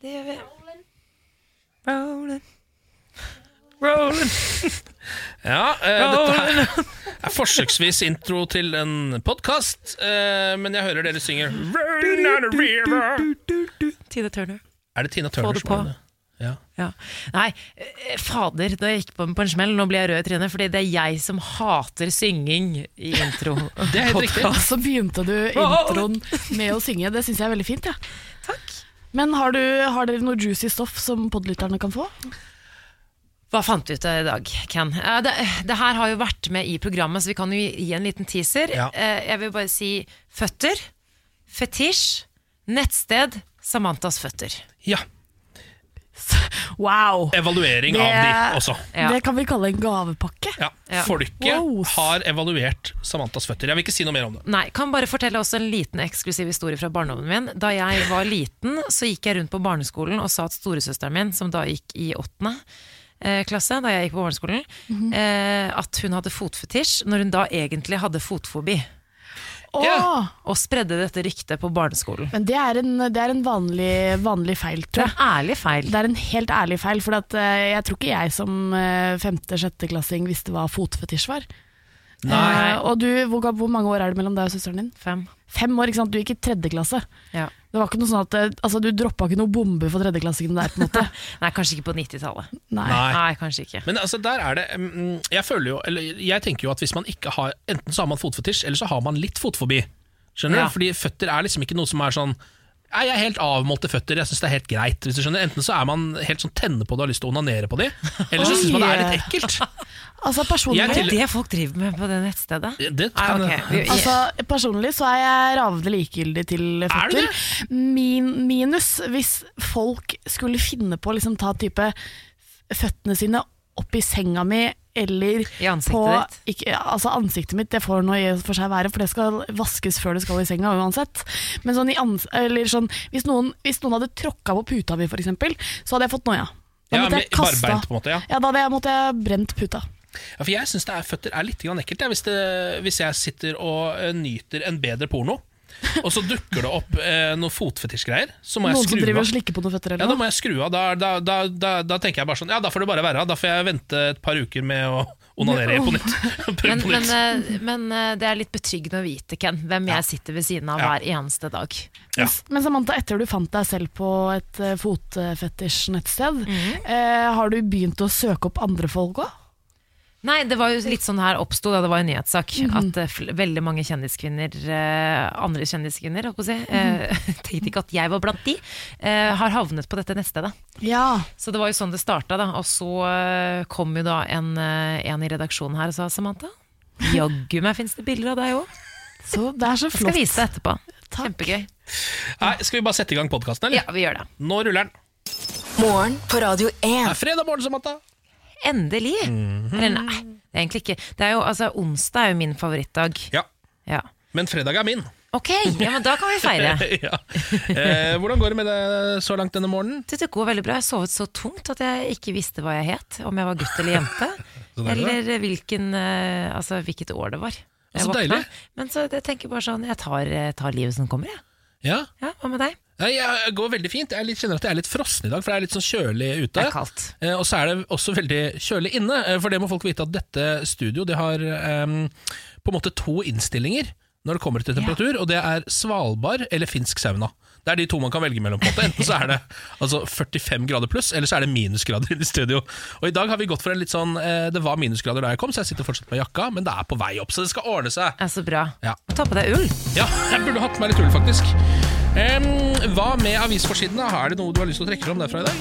Det gjør vi. Rolling. Rolling. Ja, eh, dette her er forsøksvis intro til en podkast, eh, men jeg hører dere synger Tina Turner. Er det Tina Få det på. som er det? Ja. Ja. Nei, eh, fader, da jeg gikk på, på en smell. Nå blir jeg rød i trynet, fordi det er jeg som hater synging i intro. Det er helt riktig. Så begynte du introen med å synge. Det syns jeg er veldig fint. Ja. Takk. Men har, du, har dere noe juicy stoff som podlytterne kan få? Hva fant du ut av i dag, Ken? Eh, Det, det her har jo vært med i programmet, så vi kan jo gi en liten teaser. Ja. Eh, Jeg vil bare si føtter, fetisj, nettsted, Samantas føtter. ja. Wow! Evaluering Det- av de også. Ja. Det kan vi kalle en gavepakke. Ja. Ja. Folket Wow. har evaluert Samantas føtter. Jeg vil ikke si noe mer om det. Nei, kan bare fortelle også en liten eksklusiv historie fra barndommen min. Da jeg var liten, så gikk jeg rundt på barneskolen og sa at storesøsteren min, som da gikk i åttende eh, klasse, da jeg gikk på barneskolen, eh, at hun hadde fotfetisj, når hun da egentlig hadde fotfobi. Åh, Ja. Og spredde dette ryktet på barneskolen. Men det er en, det er en vanlig, vanlig feil, Det er en ærlig feil. Det er en helt ærlig feil, for at, eh, jeg tror ikke jeg som eh, femte-sjetteklassing visste hva fotfetisj var. Nei. Eh, og du, hvor, hvor mange år er det mellom deg og søsteren din? Fem. Fem år, ikke sant? Du gikk i tredje klasse. Ja. Det var ikke noe sånn at eh, altså, Du droppa ikke noe bombe for tredjeklassingene der, på en måte. Nei, kanskje ikke på 90-tallet. Nei. Nei. Kanskje ikke. Men altså, der er det mm, Jeg føler jo, eller jeg tenker jo at hvis man ikke har Enten så har man fotfetisj, eller så har man litt fotfobi. Skjønner Ja. du? Fordi føtter er liksom ikke noe som er sånn jeg er helt avmålte føtter, jeg syns det er helt greit. Hvis du skjønner Enten så er man helt sånn tenne på det og har lyst til å onanere på de, eller så syns man det er litt ekkelt. Altså, personlig, Er til- det det folk driver med på det nettstedet? Det kan, ok. Vi- altså, personlig så er jeg ravende likegyldig til Er føtter. Min, minus hvis folk skulle finne på å liksom, ta type føttene sine opp i senga mi eller I ansiktet på ditt? ikke, altså Ansiktet mitt det får noe i for seg være, for det skal vaskes før det skal i senga uansett. Men sånn i ans eller sånn, hvis, noen, hvis noen hadde tråkka på puta mi, f.eks., så hadde jeg fått noia. Da ja, måtte jeg kasta, barbeint, på en måte. Ja. Ja, da hadde jeg, måtte jeg brent puta. Ja, for jeg syns føtter er litt ekkelt jeg, hvis, det, hvis jeg sitter og eh, nyter en bedre porno, og så dukker det opp eh, noen fotfetisjgreier. Så må jeg Noen som skru driver av. og slikker på noen føtter Ja, eller Da må jeg skru av. Da, da, da, da, da tenker jeg bare sånn Ja, da får det bare være. Da får jeg vente et par uker med å onanere på nytt. Prøve Men, på men, nytt. eh, men eh, det er litt betryggende å vite, Ken, hvem jeg sitter ved siden av Ja. hver eneste dag. Ja. Men Samantha, etter du fant deg selv på et uh, fotfetisj-nettsted, Mhm. eh, har du begynt å søke opp andre folk òg? Nei, det var jo litt sånn her oppsto da det var en nyhetssak. Mhm. At uh, veldig mange kjendiskvinner, uh, andre kjendiskvinner, holdt på å si, uh, tenkte ikke at jeg var blant de, eh, har havnet på dette nettstedet. Ja. Så det var jo sånn det starta, da. Og så kom jo da en, en i redaksjonen her og sa Samantha, jaggu meg fins det bilder av deg òg. Så det er så flott. Jeg skal vise deg etterpå. Takk. Kjempegøy. Nei, skal vi bare sette i gang podkasten, eller? Ja, vi gjør det. Nå ruller den. Morgen på Radio 1. Det er fredag morgen, Samantha. Endelig! Mhm. Eller nei, det er egentlig ikke. Det er jo, altså, onsdag er jo min favorittdag. Ja, Ja. men fredag er min. Ok, ja, men da kan vi feire. ja. eh, hvordan går det med deg så langt denne morgenen? Det går veldig bra. Jeg sovet så tungt at jeg ikke visste hva jeg het. Om jeg var gutt eller jente. Eller hvilken, eh, altså, hvilket år det var. Jeg Så våkna. deilig. Men så jeg tenker bare sånn, jeg tar, jeg tar livet som kommer, jeg. Ja, Ja, hva med deg? Nei, jeg går veldig fint. Jeg er litt, kjenner at jeg er litt frossen i dag, for det er litt sånn kjølig ute. Det er kaldt. Eh, og så er det også veldig kjølig inne, eh, for det må folk vite at dette studio det har ehm, på en måte to innstillinger når det kommer til temperatur, og det er Svalbard eller finsk sauna. Det er de to man kan velge mellom. på en Enten så er det altså 45 grader pluss, eller så er det minusgrader i studio. Og I dag har vi gått for en litt sånn eh, Det var minusgrader da jeg kom, så jeg sitter fortsatt med jakka, men det er på vei opp, så det skal ordne seg. Ja, så bra. Ja. Ta på deg ull. Ja, jeg burde hatt med meg litt ull, faktisk. Em, hva med avisforsidene? Er det noe du har lyst til å trekke fram derfra i dag?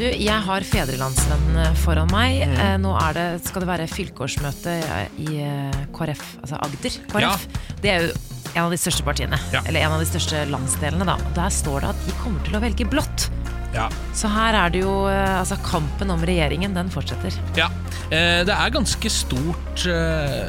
Du, jeg har Fedrelandsvennen eh, foran meg. Mm. Eh, Nå det, skal det være fylkeårsmøte i eh, KrF, altså Agder KrF. Ja. Det er jo en av de største partiene, Ja. eller en av de største landsdelene. da. Der står det at de kommer til å velge blått. Ja. Så her er det jo eh, altså Kampen om regjeringen, den fortsetter. ja. Eh, det er ganske stort eh,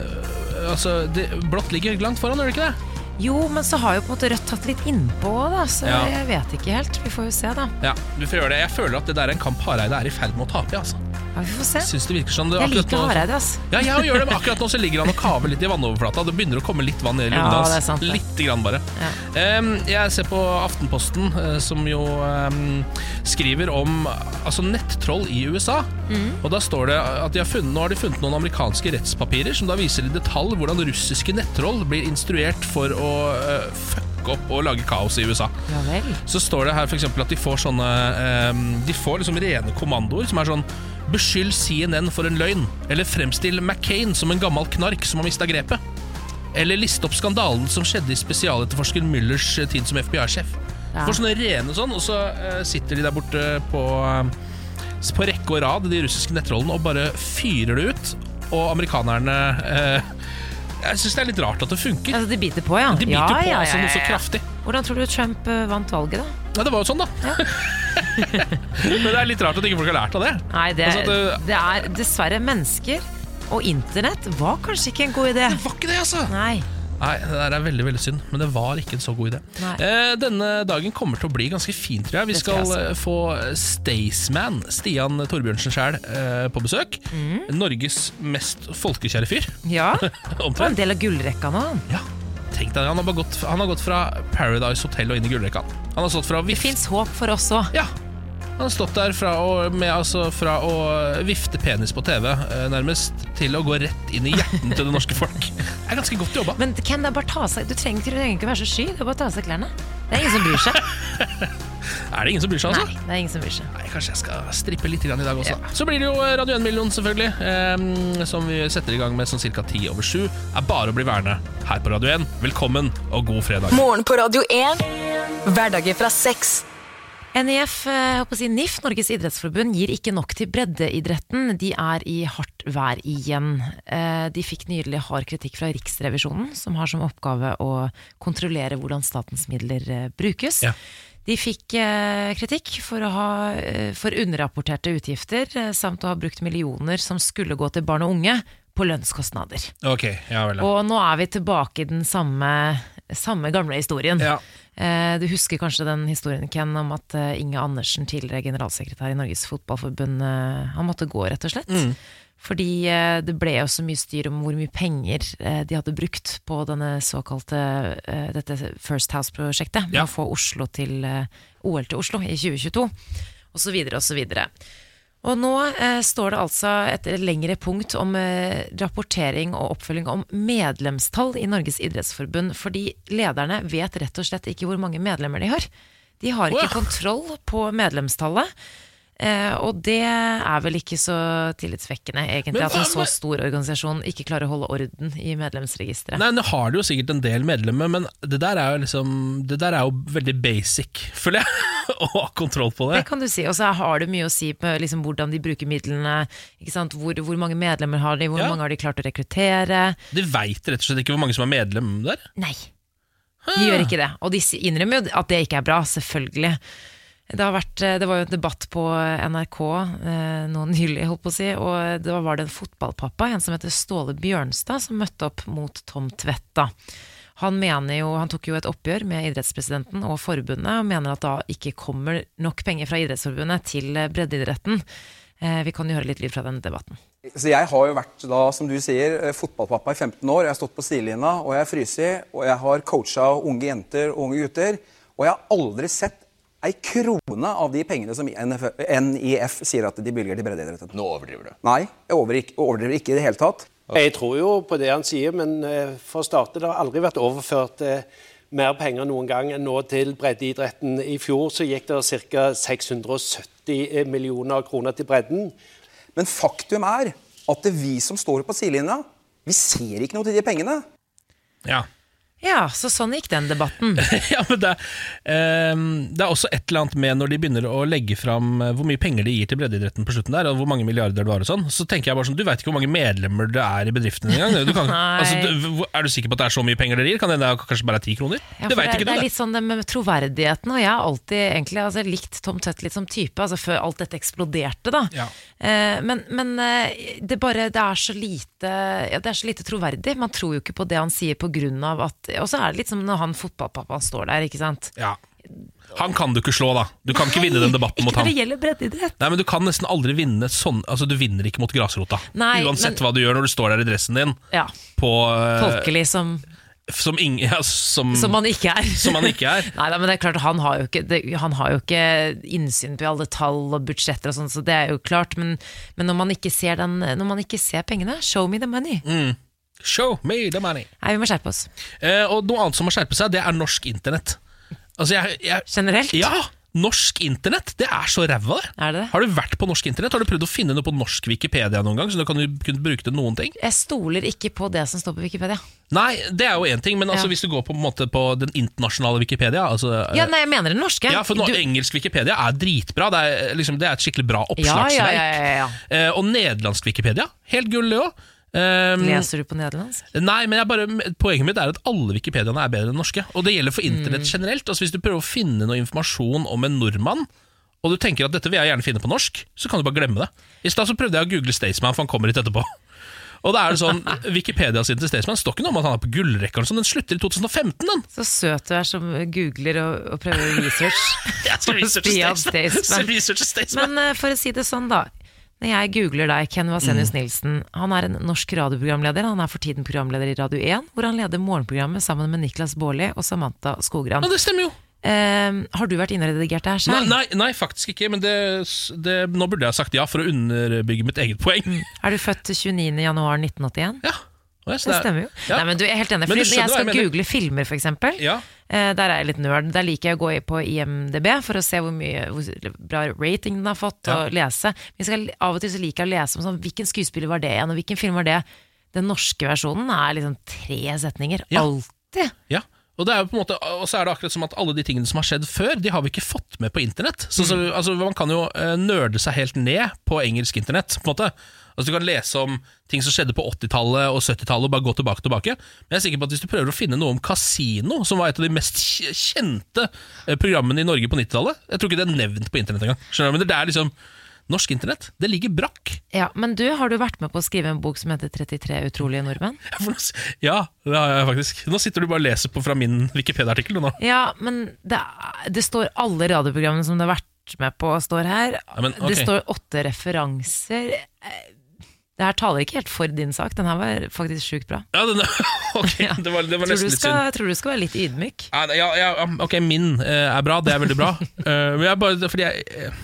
Altså, det, Blått ligger langt foran, gjør det ikke det? Jo, men så har jo på en måte Rødt tatt litt innpå, da, så Ja. jeg vet ikke helt. Vi får jo se, da. Ja, du får gjøre det. Jeg føler at det der er en kamp Hareide er i ferd med å tape i. Altså. Ja, vi får se. Syns det virker sånn. Det, Jeg liker Hareide, ass. Ja, jeg gjør det, akkurat nå så ligger han og kaver litt i vannoverflata. Det begynner å komme litt vann i Ja, lungene er hans. sant. Litt grann bare. Ja. Um, jeg ser på Aftenposten, eh, som jo um, skriver om altså, nettroll i USA. Mm. Og da står det at de har funnet, Nå har de funnet noen amerikanske rettspapirer som da viser i detalj hvordan russiske nettroll blir instruert for å uh, fucke opp og lage kaos i USA. Ja vel. Så står det her eksempel at de får sånne um, De får liksom rene kommandoer som er sånn Beskyld CNN for en løgn. Eller fremstill McCain som en gammel knark som har mista grepet. Eller liste opp skandalen som skjedde i spesialetterforsker Müllers eh, tid som FBI-sjef. Ja. For sånne rene sånn, og så eh, sitter de der borte på, eh, på rekke og rad, de russiske nettrollene, og bare fyrer det ut. Og amerikanerne eh, Jeg syns det er litt rart at det funker. Altså, de biter på, ja. De biter ja, på ja, altså ja, noe så kraftig. Hvordan tror du Trump vant valget, da? Ja, det var jo sånn, da. Men det er litt rart at ikke folk har lært av det. Nei, det, Altså, det- det er dessverre mennesker. Og internett var kanskje ikke en god idé. Det var ikke det, altså! Nei. Nei, det der er veldig veldig synd, men det var ikke en så god idé. Eh, denne dagen kommer til å bli ganske fin, tror jeg. Vi skal jeg eh, få Staysman, Stian Torbjørnsen sjæl, eh, på besøk. Mm. Norges mest folkekjære fyr, Ja. Det var en del av gullrekka nå. han. Ja, tenk deg, han har, gått, han har gått fra Paradise Hotel og inn i gullrekka. Han har stått fra å Det fins håp for oss òg. Ja, han har stått der fra å, med, altså, fra å vifte penis på TV, eh, nærmest, til å gå rett inn i hjerten til det norske folk. Det er ganske godt jobba. Men Ken, det er bare ta seg Du trenger, du trenger ikke være så sky. Det er bare å ta av seg klærne. Det er ingen som bryr seg. Er det ingen som bryr seg, altså? Nei, det er ingen som bryr seg. Nei, Kanskje jeg skal strippe litt i dag også. Så blir det jo eh, Radio 1-million, selvfølgelig. eh, som vi setter i gang med sånn ca. ti over sju. Er bare å bli værende her på Radio 1. Velkommen og god fredag. Morgen på Radio 1. Hverdager fra seks. NIF, eh, jeg håper å si NIF, Norges idrettsforbund, gir ikke nok til breddeidretten. De er i hardt vær igjen. Eh, De fikk nylig hard kritikk fra Riksrevisjonen, som har som oppgave å kontrollere hvordan statens midler brukes. Ja. De fikk eh, kritikk for, ha, eh, for underrapporterte utgifter, eh, samt å ha brukt millioner som skulle gå til barn og unge, på lønnskostnader. Ok, ja vel. ja. Og nå er vi tilbake i den samme, samme gamle historien. Ja. Du husker kanskje den historien, Ken, om at Inge Andersen, tidligere generalsekretær i Norges Fotballforbund, han måtte gå, rett og slett. Mm. Fordi eh, det ble jo så mye styr om hvor mye penger eh, de hadde brukt på denne såkalte eh, dette First House-prosjektet, med Ja. å få Oslo til OL til Oslo i 2022, og så videre og så videre. Og nå eh, står det altså et lengre punkt om eh, rapportering og oppfølging om medlemstall i Norges idrettsforbund, fordi lederne vet rett og slett ikke hvor mange medlemmer de har. De har ikke kontroll på medlemstallet. Eh, og det er vel ikke så tillitsvekkende, egentlig, at en så stor organisasjon ikke klarer å holde orden i medlemsregisteret. Nei, Nå har de jo sikkert en del medlemmer, men det der er jo liksom Det der er jo veldig basic, føler jeg. Å ha kontroll på det. Det kan du si, og så har det mye å si på liksom, hvordan de bruker midlene. Ikke sant? Hvor, hvor mange medlemmer har de, hvor Ja. mange har de klart å rekruttere? De veit rett og slett ikke hvor mange som er medlem der. Nei, de gjør ikke det. Og de innrømmer jo at det ikke er bra, selvfølgelig. Det, vært, eh, det var jo en debatt på NRK eh, nå nylig, holdt på å si, og da var det en fotballpappa, en som heter Ståle Bjørnstad, som møtte opp mot Tom Tvetta. Han, mener jo, han tok jo et oppgjør med idrettspresidenten og forbundet, og mener at da ikke kommer nok penger fra idrettsforbundet til eh, breddeidretten. Vi kan jo høre litt lyd fra den debatten. Så jeg har jo vært da, som du sier, fotballpappa i 15 år. Jeg har stått på sidelinja, og jeg har fryst, og jeg har coacha unge jenter og unge gutter. Og jeg har aldri sett ei krone av de pengene som NF, NIF sier at de bevilger til breddeidretten. Nå overdriver du. Nei, jeg overdriver, overdriver ikke i det hele tatt. Jeg tror jo på det han sier, men eh, for å starte, det har aldri vært overført eh, mer penger noen gang enn nå til breddeidretten. I fjor så gikk det ca. 670 millioner kroner til bredden. Men faktum er at det er vi som står på sidelinja, vi ser ikke noe til de pengene. Ja. Ja, så sånn gikk den debatten. ja, men det, ehm, det er også et eller annet med når de begynner å legge fram eh, hvor mye penger de gir til breddeidretten på slutten der, og hvor mange milliarder det var og sånn, så tenker jeg bare sånn, du vet ikke hvor mange medlemmer det er i bedriften engang. Altså, er du sikker på at det er så mye penger dere gir? Kan det kanskje bare er ti kroner? Ja, det veit vet du. ikke det er litt sånn det med troverdigheten, og jeg har alltid egentlig altså, likt Tom Tøtt litt som type, altså før alt dette eksploderte, da. Ja. Eh, men men eh, det, bare, det, er så lite, ja, det er så lite troverdig. Man tror jo ikke på det han sier av at Og så er det litt som når han fotballpappaen står der, ikke sant. Ja. Han kan du ikke slå, da. Du kan ikke vinne den debatten mot Ikke når det gjelder. Nei, men Du kan nesten aldri vinne sånn Altså, du vinner ikke mot grasrota. Nei, Uansett men- hva du gjør når du står der i dressen din Ja, på uh, Folkelig som, Som, ing, ja, som, som man ikke er. som man ikke er. Nei, da, men det er klart, han har, jo ikke, det, han har jo ikke innsyn på alle tall og budsjetter og sånn, så det er jo klart. Men, men når, man den, når man ikke ser pengene, show me the money. Mm. Show me the money. Nei, vi må skjerpe oss. Eh, og noe annet som må skjerpe seg, det er norsk internett. Altså, jeg, jeg Generelt. Ja! Norsk internett, det er så ræva, det. Er det? Har du vært på norsk internett? Har du prøvd å finne noe på norsk Wikipedia noen gang? Så du kan kunne bruke det noen ting? Jeg stoler ikke på det som står på Wikipedia. Nei, det er jo én ting, men altså, Ja. hvis du går på, måte, på den internasjonale Wikipedia altså, Ja, nei, jeg mener den norske. Ja, for nå, Du- engelsk Wikipedia er dritbra. Det er, liksom, det er et skikkelig bra oppslagsverk. ja, ja, ja, ja. Eh, og nederlandsk Wikipedia, helt gull det òg. Um, Leser du på nederlandsk? Nei, men jeg bare, poenget mitt er at alle Wikipediaene er bedre enn norske. Og det gjelder for Mm. internett generelt. Altså Hvis du prøver å finne noe informasjon om en nordmann, og du tenker at dette vil jeg gjerne finne på norsk, så kan du bare glemme det. I stad så prøvde jeg å google Staysman, for han kommer hit etterpå. Og da er det sånn, Wikipedia-siden til Staysman står ikke noe om at han er på gullrekka, sånn, den slutter i 2015. den Så søt du er som googler og, og prøver research. Jeg skal researche. Staysman. Men uh, for å si det sånn, da. Når jeg googler deg, Ken Mm. Vasenius Nilsen, han er en norsk radioprogramleder. Han er for tiden programleder i Radio 1, hvor han leder morgenprogrammet sammen med Niklas Baarli og Samantha Skogran. Ja, det stemmer jo. Uh, har du vært innredigert der selv? her Nei, nei, nei, faktisk ikke, men det, det, nå burde jeg sagt ja for å underbygge mitt eget poeng. Er du født 29.1.1981? Ja, Det stemmer jo. Ja. Nei, men du er helt enig. Fordi når jeg skal jeg google filmer, eksempel, Ja. eh, der er jeg litt nerd. Der liker jeg å gå på IMDb for å se hvor mye hvor bra rating den har fått, Ja. og lese. Men jeg skal, av og til så liker jeg å lese om sånn, hvilken skuespiller var det igjen, og hvilken film var det. Den norske versjonen er liksom tre setninger. Ja. Alltid. Ja, og, det er jo på en måte, og så er det akkurat som at alle de tingene som har skjedd før, de har vi ikke fått med på internett. Så, så, altså, man kan jo uh, nerde seg helt ned på engelsk internett. på en måte. Altså, du kan lese om ting som skjedde på 80-tallet og 70-tallet, og bare gå tilbake tilbake. Men jeg er sikker på at hvis du prøver å finne noe om Casino, som var et av de mest kjente eh, programmene i Norge på 90-tallet Jeg tror ikke det er nevnt på internett engang. Skjønner du? Men det er liksom Norsk internett, det ligger brakk. Ja, Men du, har du vært med på å skrive en bok som heter 33 utrolige nordmenn? Ja, det har jeg faktisk. Nå sitter du bare og leser på fra min Wikipedia-artikkel. Ja, men det, det står alle radioprogrammene som du har vært med på, står her. Ja, men, okay. Det står åtte referanser. Det her taler ikke helt for din sak. Den her var faktisk sjukt bra. Ja, den, ok, Ja. det var, det var nesten du, litt synd. Jeg tror du skal være litt ydmyk. Ja, ja, ja, ok, min eh, er bra, det er veldig bra. Eh, men jeg bare, fordi jeg, eh,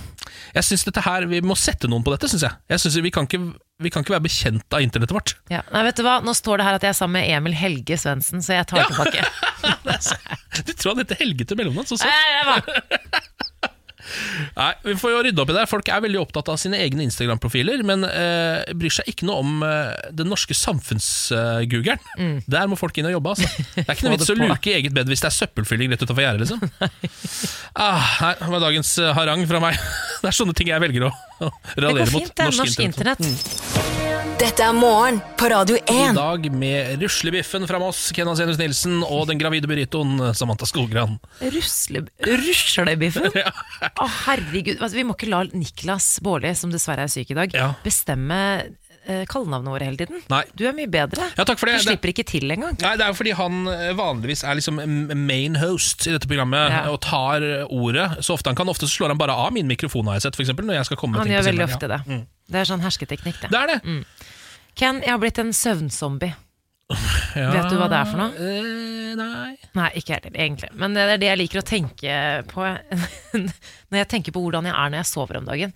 jeg synes dette her, Vi må sette noen på dette, syns jeg. jeg synes vi, kan ikke, vi kan ikke være bekjent av internettet vårt. Ja. Nei, vet du hva? Nå står det her at jeg er sammen med Emil Helge Svendsen, så jeg tar tilbake. Du tror han heter Helge til mellomnavn? Så søtt. Nei, det Vi får jo rydde opp i det. Folk er veldig opptatt av sine egne Instagram-profiler, men eh, bryr seg ikke noe om eh, den norske samfunnsgoogeren. Der må folk inn og jobbe. Altså. Det er ikke noe Mm. Vits å det luke i eget bed hvis det er søppelfylling rett utafor gjerdet. Liksom. Ah, nei, det var dagens eh, harang fra meg. Det er sånne ting jeg velger å, å Det raljere går mot. fint, det. Norsk internett. Dette er morgen på Radio 1. I dag med ruslebiffen fra Moss, Ken Vasenius Nilsen og den gravide burritoen Samantha Skogran. Rusle, ruslebiffen? Å, herregud. Altså, vi må ikke la Niklas Baarli, som dessverre er syk i dag, Ja. bestemme eh, kallenavnene våre hele tiden. Nei. Du er mye bedre. Ja, takk for det. Du slipper ikke til engang. Nei, Det er jo fordi han eh, vanligvis er liksom main host i dette programmet Ja. og tar eh, ordet så ofte han kan. Ofte så slår han bare av min mikrofon, har jeg sett, for eksempel, når jeg skal komme med Han ting gjør på veldig scenen. ofte det. Mm. Det er sånn hersketeknikk, det. Det er det. Ken, jeg har blitt en søvnzombie. Ja. Vet du hva det er for noe? Øh, nei. Nei, ikke heller, egentlig. Men det er det jeg liker å tenke på når jeg tenker på hvordan jeg er når jeg sover om dagen.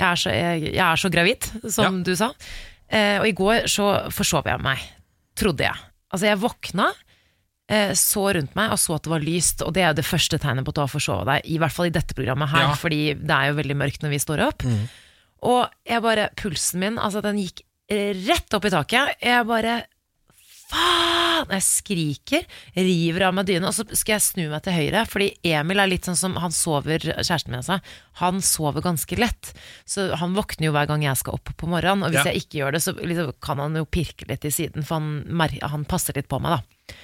Jeg er så, jeg, jeg er så gravid, som du sa. Eh, og i går så forsov jeg meg, trodde jeg. Altså, jeg våkna, eh, så rundt meg og så at det var lyst, og det er jo det første tegnet på at du har forsova deg, i hvert fall i dette programmet her, Ja. fordi det er jo veldig mørkt når vi står opp. Og jeg bare, pulsen min, altså den gikk rett opp i taket. Jeg bare faen! Jeg skriker, river av meg dyna, og så skal jeg snu meg til høyre. Fordi Emil er litt sånn som han sover, kjæresten min altså. Han sover ganske lett. Så han våkner jo hver gang jeg skal opp på morgenen. Og hvis Ja. jeg ikke gjør det, så liksom kan han jo pirke litt i siden, for han, han passer litt på meg, da.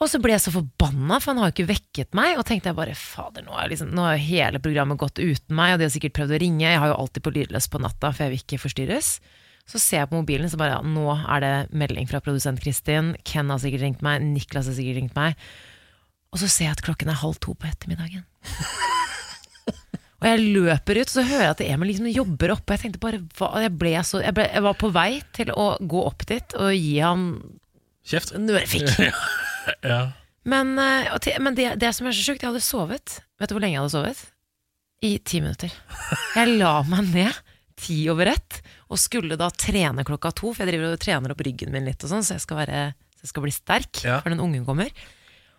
Og så ble jeg så forbanna, for han har jo ikke vekket meg. Og tenkte jeg bare fader, nå har liksom, hele programmet gått uten meg, og de har sikkert prøvd å ringe. Jeg har jo alltid på lydløs på natta, for jeg vil ikke forstyrres. Så ser jeg på mobilen, så bare ja, nå er det melding fra produsent Kristin. Ken har sikkert ringt meg, Niklas har sikkert ringt meg. Og så ser jeg at klokken er halv to på ettermiddagen. Og jeg løper ut, og så hører jeg at Emil liksom jobber oppe. Jeg tenkte bare, hva, jeg, ble så, jeg, ble, jeg var på vei til å gå opp dit og gi han Kjeft. Nørefikk. Ja. Men, eh, og til, men det, det som er så sjukt, jeg hadde sovet. Vet du hvor lenge jeg hadde sovet? I ti minutter. Jeg la meg ned ti over ett, og skulle da trene klokka to, for jeg driver og trener opp ryggen min litt, og sånn, så jeg skal, være, så jeg skal bli sterk Ja. før den ungen kommer.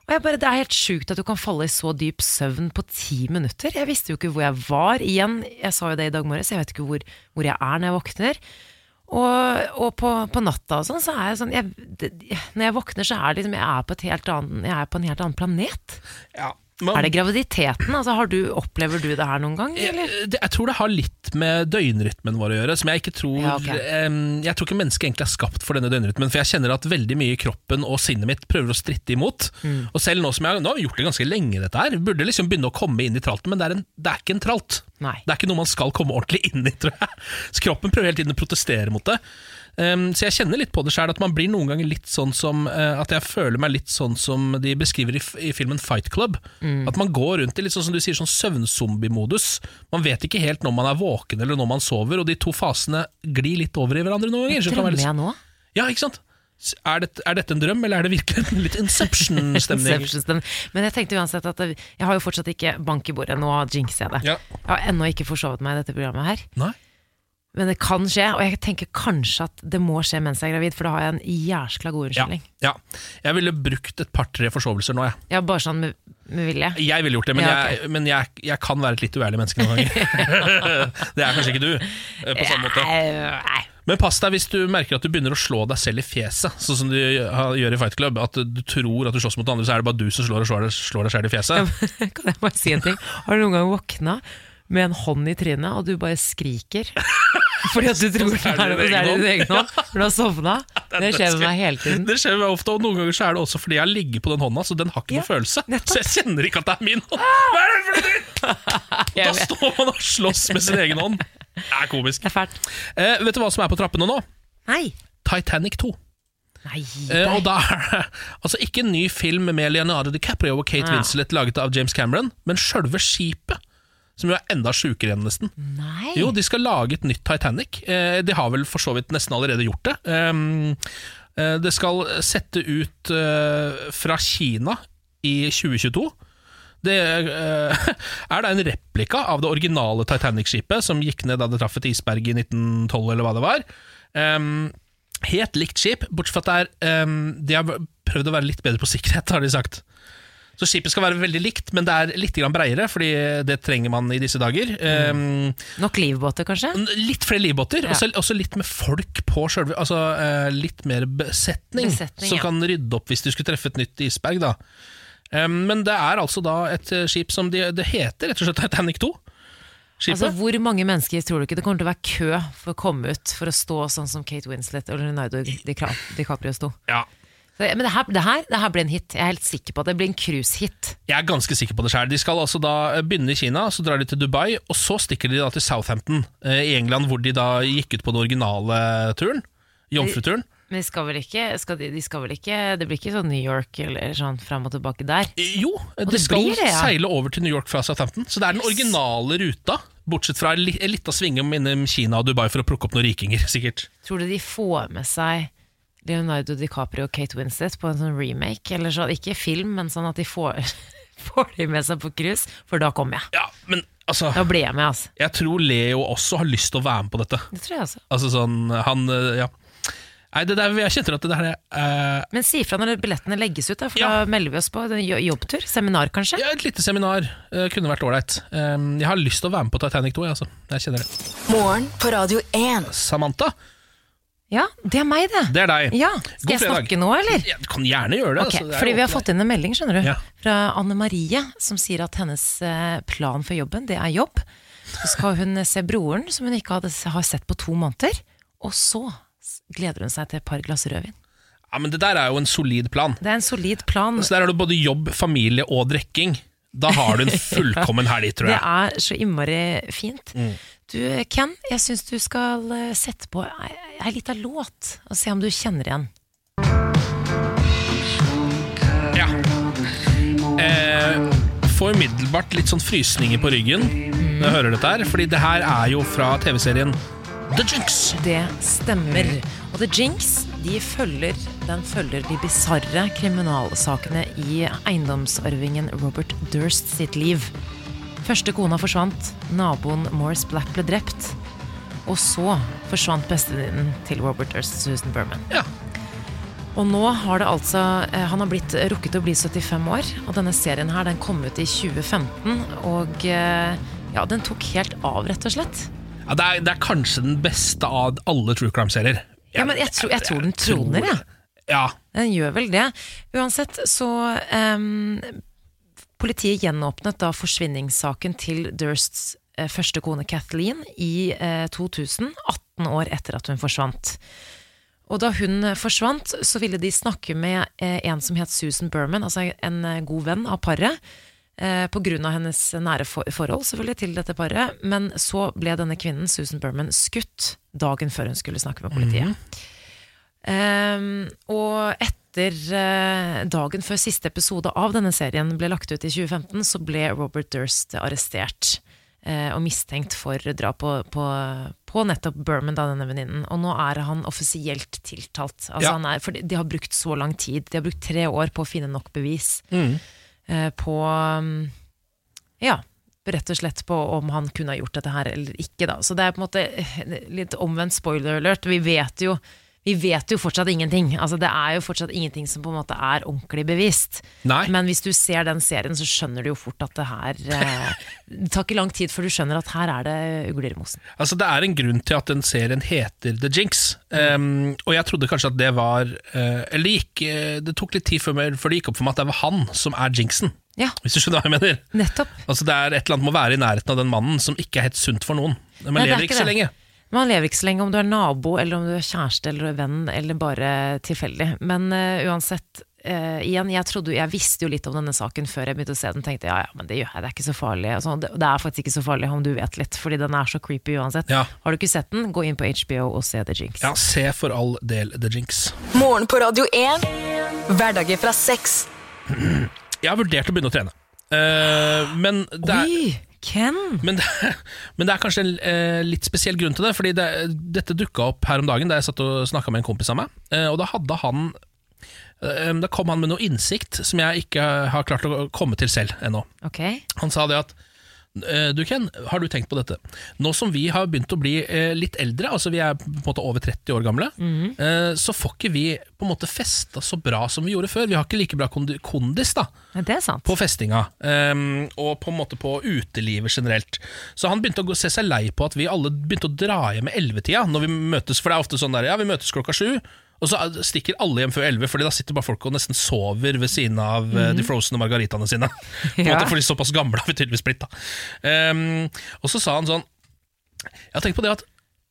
Og jeg bare, Det er helt sjukt at du kan falle i så dyp søvn på ti minutter. Jeg visste jo ikke hvor jeg var. Igjen, jeg sa jo det i dag morges, jeg vet ikke hvor, hvor jeg er når jeg våkner. Og, og på, på natta og sånn, så er jeg sånn jeg, det, Når jeg våkner, så er det liksom Jeg er på, et helt annen, jeg er på en helt annen planet. Ja. Men- Er det graviditeten? Altså, har du, opplever du det her noen gang? Eller? Jeg, jeg tror det har litt med døgnrytmen vår å gjøre. Som Jeg ikke tror Ja, okay. um, Jeg tror ikke mennesket egentlig er skapt for denne døgnrytmen. For jeg kjenner at veldig mye i kroppen og sinnet mitt prøver å stritte imot. Mm. Og selv nå som jeg Nå har vi gjort det ganske lenge, dette her. Burde liksom begynne å komme inn i tralten, men det er, en, det er ikke en tralt. Nei. Det er ikke noe man skal komme ordentlig inn i, tror jeg. Så kroppen prøver hele tiden å protestere mot det. Um, så jeg kjenner litt på det sjøl, at man blir noen ganger litt sånn som uh, At jeg føler meg litt sånn som de beskriver i, i filmen Fight Club. At man går rundt i litt sånn som du sier, sånn søvnzombie-modus. Man vet ikke helt når man er våken eller når man sover, og de to fasene glir litt over i hverandre noen ganger. det være Drømmer jeg nå? Ja, ikke sant? Er dette, er dette en drøm, eller er det virkelig litt Inception-stemning? Inception-stemning. Men jeg tenkte uansett at jeg har jo fortsatt ikke bank i bordet. Nå jinxer jeg det. Ja. Jeg har ennå ikke forsovet meg i dette programmet her. Nei? Men det kan skje, og jeg tenker kanskje at det må skje mens jeg er gravid, for da har jeg en jæskla god unnskyldning. ja. Jeg ville brukt et par-tre forsovelser nå, jeg. Ja, bare sånn med, med vilje. Jeg ville gjort det, men, Ja, okay. jeg, men jeg, jeg kan være et litt uærlig menneske noen ganger. det er kanskje ikke du, eh, på samme måte. Eh, Nei. Men pass deg hvis du merker at du begynner å slå deg selv i fjeset, sånn som du gjør i Fight Club. At du tror at du slåss mot andre, så er det bare du som slår, og slår, slår deg selv i fjeset. Kan jeg bare si en ting? Har du noen gang våkna med en hånd i trynet, og du bare skriker? Fordi at du tror det er, din egen hånd, for du har sovna? Det skjer med meg hele tiden. Det skjer meg ofte, og noen ganger så er det også fordi jeg har ligget på den hånda, så den har ikke Ja, noe følelse. nettopp. Så jeg kjenner ikke at det er min hånd. Hva er det for noe? Da står man og slåss med sin egen hånd. Det er komisk. Det er. Eh, vet du hva som er på trappene nå? Nei. Titanic 2. Nei, Eh, og da altså ikke en ny film med Leonardo DiCaprio og Kate Ja. Winslet laget av James Cameron, men sjølve skipet. Som jo er enda sjukere igjen, nesten. Nei. Jo, de skal lage et nytt Titanic. Eh, de har vel for så vidt nesten allerede gjort det. Um, eh, det skal sette ut eh, fra Kina i 2022. Det er da en replika av det originale Titanic-skipet som gikk ned da det traff et isberg i 1912, eller hva det var. Um, helt likt skip, bortsett fra at det er um, De har prøvd å være litt bedre på sikkerhet, har de sagt. Så skipet skal være veldig likt, men det er litt breiere, fordi det trenger man i disse dager. Um, Nok livbåter, kanskje? Litt flere livbåter, Ja. også, også litt med folk på sjølve Altså uh, litt mer besetning, Besetning, som ja. kan rydde opp hvis du skulle treffe et nytt isberg. da Um, Men det er altså da et eh, skip som de, Det heter rett og slett Titanic 2. Skipet. Altså, Hvor mange mennesker tror du ikke det kommer til å være kø for å komme ut for å stå sånn som Kate Winslet og Leonardo Dica- DiCaprio sto? ja. Men det her, det, her, det her blir en hit. Jeg er helt sikker på at det blir en cruisehit. Jeg er ganske sikker på det sjøl. De skal altså da begynne i Kina, så drar de til Dubai, og så stikker de da til Southampton eh, i England, hvor de da gikk ut på den originale turen. Jomfruturen. Men de skal vel ikke, skal de, de skal vel ikke Det blir ikke sånn New York eller sånn fram og tilbake der? Jo, de det skal det, ja. seile over til New York fra Southampton. Så det er den originale ruta, bortsett fra en li- en liten svingom innom Kina og Dubai for å plukke opp noen rikinger, sikkert. Tror du de får med seg Leonardo DiCaprio og Kate Winslet på en sånn remake? Eller så, ikke film, men sånn at de får, får de med seg på cruise? For da kommer jeg. Ja, men altså Da blir jeg med, altså. Jeg tror Leo også har lyst til å være med på dette. Det tror jeg også. Altså sånn, han eh, Ja. Nei, det der, jeg kjenner at det der eh, Men si ifra når billettene legges ut, da, for Ja. da melder vi oss på. En jobbtur? Seminar, kanskje? Ja, et lite seminar uh, kunne vært ålreit. Um, jeg har lyst til å være med på Titanic 2, jeg, altså. Jeg kjenner det. Morgen på Radio 1. Samantha, Ja, det er meg, det. det er deg. Ja, Skal jeg snakke nå, eller? Ja, du kan gjerne gjøre det. Okay, altså, det fordi vi har fått inn en melding skjønner du Ja. fra Anne Marie, som sier at hennes eh, plan for jobben, det er jobb. Så skal hun se broren, som hun ikke hadde, har sett på to måneder. Og så gleder hun seg til et par glass rødvin. Ja, men Det der er jo en solid plan. Det er en solid plan. Så der har du både jobb, familie og drikking. Da har du en fullkommen helg, tror jeg. Det er så innmari fint. Mm. Du, Ken, jeg syns du skal eh, sette på ei, lita låt, og se om du kjenner igjen. Ja. får umiddelbart litt sånn frysninger på ryggen når jeg hører dette her, fordi det her er jo fra TV-serien The Jinx. Det stemmer. Og The Jinx de følger, den følger de bisarre kriminalsakene i eiendomsarvingen Robert Durst sitt liv. Første kona forsvant, naboen Morris Black ble drept. Og så forsvant bestevenninnen til Robert Ernst Susan Berman. Ja. Og nå har det altså eh, Han har blitt rukket å bli 75 år, og denne serien her den kom ut i 2015. Og eh, ja, den tok helt av, rett og slett. Ja, det, er, det er kanskje den beste av alle true crime-serier. Ja, men jeg tror, jeg tror den troner, jeg. Ja. Den gjør vel det. Uansett så em, Politiet gjenåpnet da forsvinningssaken til Dursts eh, første kone Kathleen i eh, 2000, 18 år etter at hun forsvant. Og da hun forsvant, så ville de snakke med eh, en som het Susan Berman, altså en eh, god venn av paret. Eh, på grunn av hennes nære forhold selvfølgelig til dette paret. Men så ble denne kvinnen, Susan Berman, skutt dagen før hun skulle snakke med politiet. Ehm, og etter eh, dagen før siste episode av denne serien ble lagt ut i 2015, så ble Robert Durst arrestert eh, og mistenkt for drap på, på, på nettopp Berman, da, denne venninnen. Og nå er han offisielt tiltalt. Altså, Ja. han er, for de- har brukt så lang tid. De har brukt tre år på å finne nok bevis Mm. eh, på um, Ja, rett og slett på om han kunne ha gjort dette her eller ikke, da. Så det er på en måte litt omvendt spoiler alert. Vi vet jo vi vet jo fortsatt ingenting. Altså, det er jo fortsatt ingenting som på en måte er ordentlig bevist. Nei. Men hvis du ser den serien, så skjønner du jo fort at det her eh, Det tar ikke lang tid før du skjønner at her er det ugler i mosen. Altså Det er en grunn til at den serien heter The Jinx. Um, og jeg trodde kanskje at det var uh, Eller det gikk eh, Det tok litt tid før, før det gikk opp for meg at det var han som er jinxen. Ja, Hvis du skjønner hva jeg mener? nettopp. Altså Det er et eller annet med å være i nærheten av den mannen som ikke er helt sunt for noen. Men Nei, er lever ikke ikke så lenge. Man lever ikke så lenge om du er nabo, eller om du er kjæreste eller venn, eller bare tilfeldig. Men uh, uansett, uh, igjen, jeg, trodde, jeg visste jo litt om denne saken før jeg begynte å se den. Tenkte ja, ja, men det gjør jeg, det er ikke så farlig. Altså, det, det er faktisk ikke så farlig om du vet litt, fordi den er så creepy uansett. Ja. Har du ikke sett den, gå inn på HBO og se The Jinx. Ja, Se for all del The Jinx. Morgen på Radio 1. Hverdager fra sex. Jeg har vurdert å begynne å trene. Uh, men det er Oi, Ken! Men det, men det er kanskje en eh, litt spesiell grunn til det. Fordi det, dette dukka opp her om dagen da jeg satt og snakka med en kompis av meg. Eh, og da hadde han eh, Da kom han med noe innsikt som jeg ikke har klart å komme til selv ennå. Okay. Han sa det at du Ken, har du tenkt på dette? Nå som vi har begynt å bli eh, litt eldre, altså vi er på en måte over 30 år gamle, mm. så får ikke vi på en måte festa så bra som vi gjorde før. Vi har ikke like bra kondis da det er sant. på festinga, ehm, og på en måte på utelivet generelt. Så han begynte å se seg lei på at vi alle begynte å dra hjem med ellevetida når vi møtes, for det er ofte sånn der, ja, vi møtes klokka sju, og så stikker alle hjem før elleve, Fordi da sitter bare folk og nesten sover ved siden av eh, de frosne margaritaene sine. På Ja. måte, for de såpass gamle har vi tydeligvis blitt. da. um, og så sa han sånn Jeg har tenkt på det at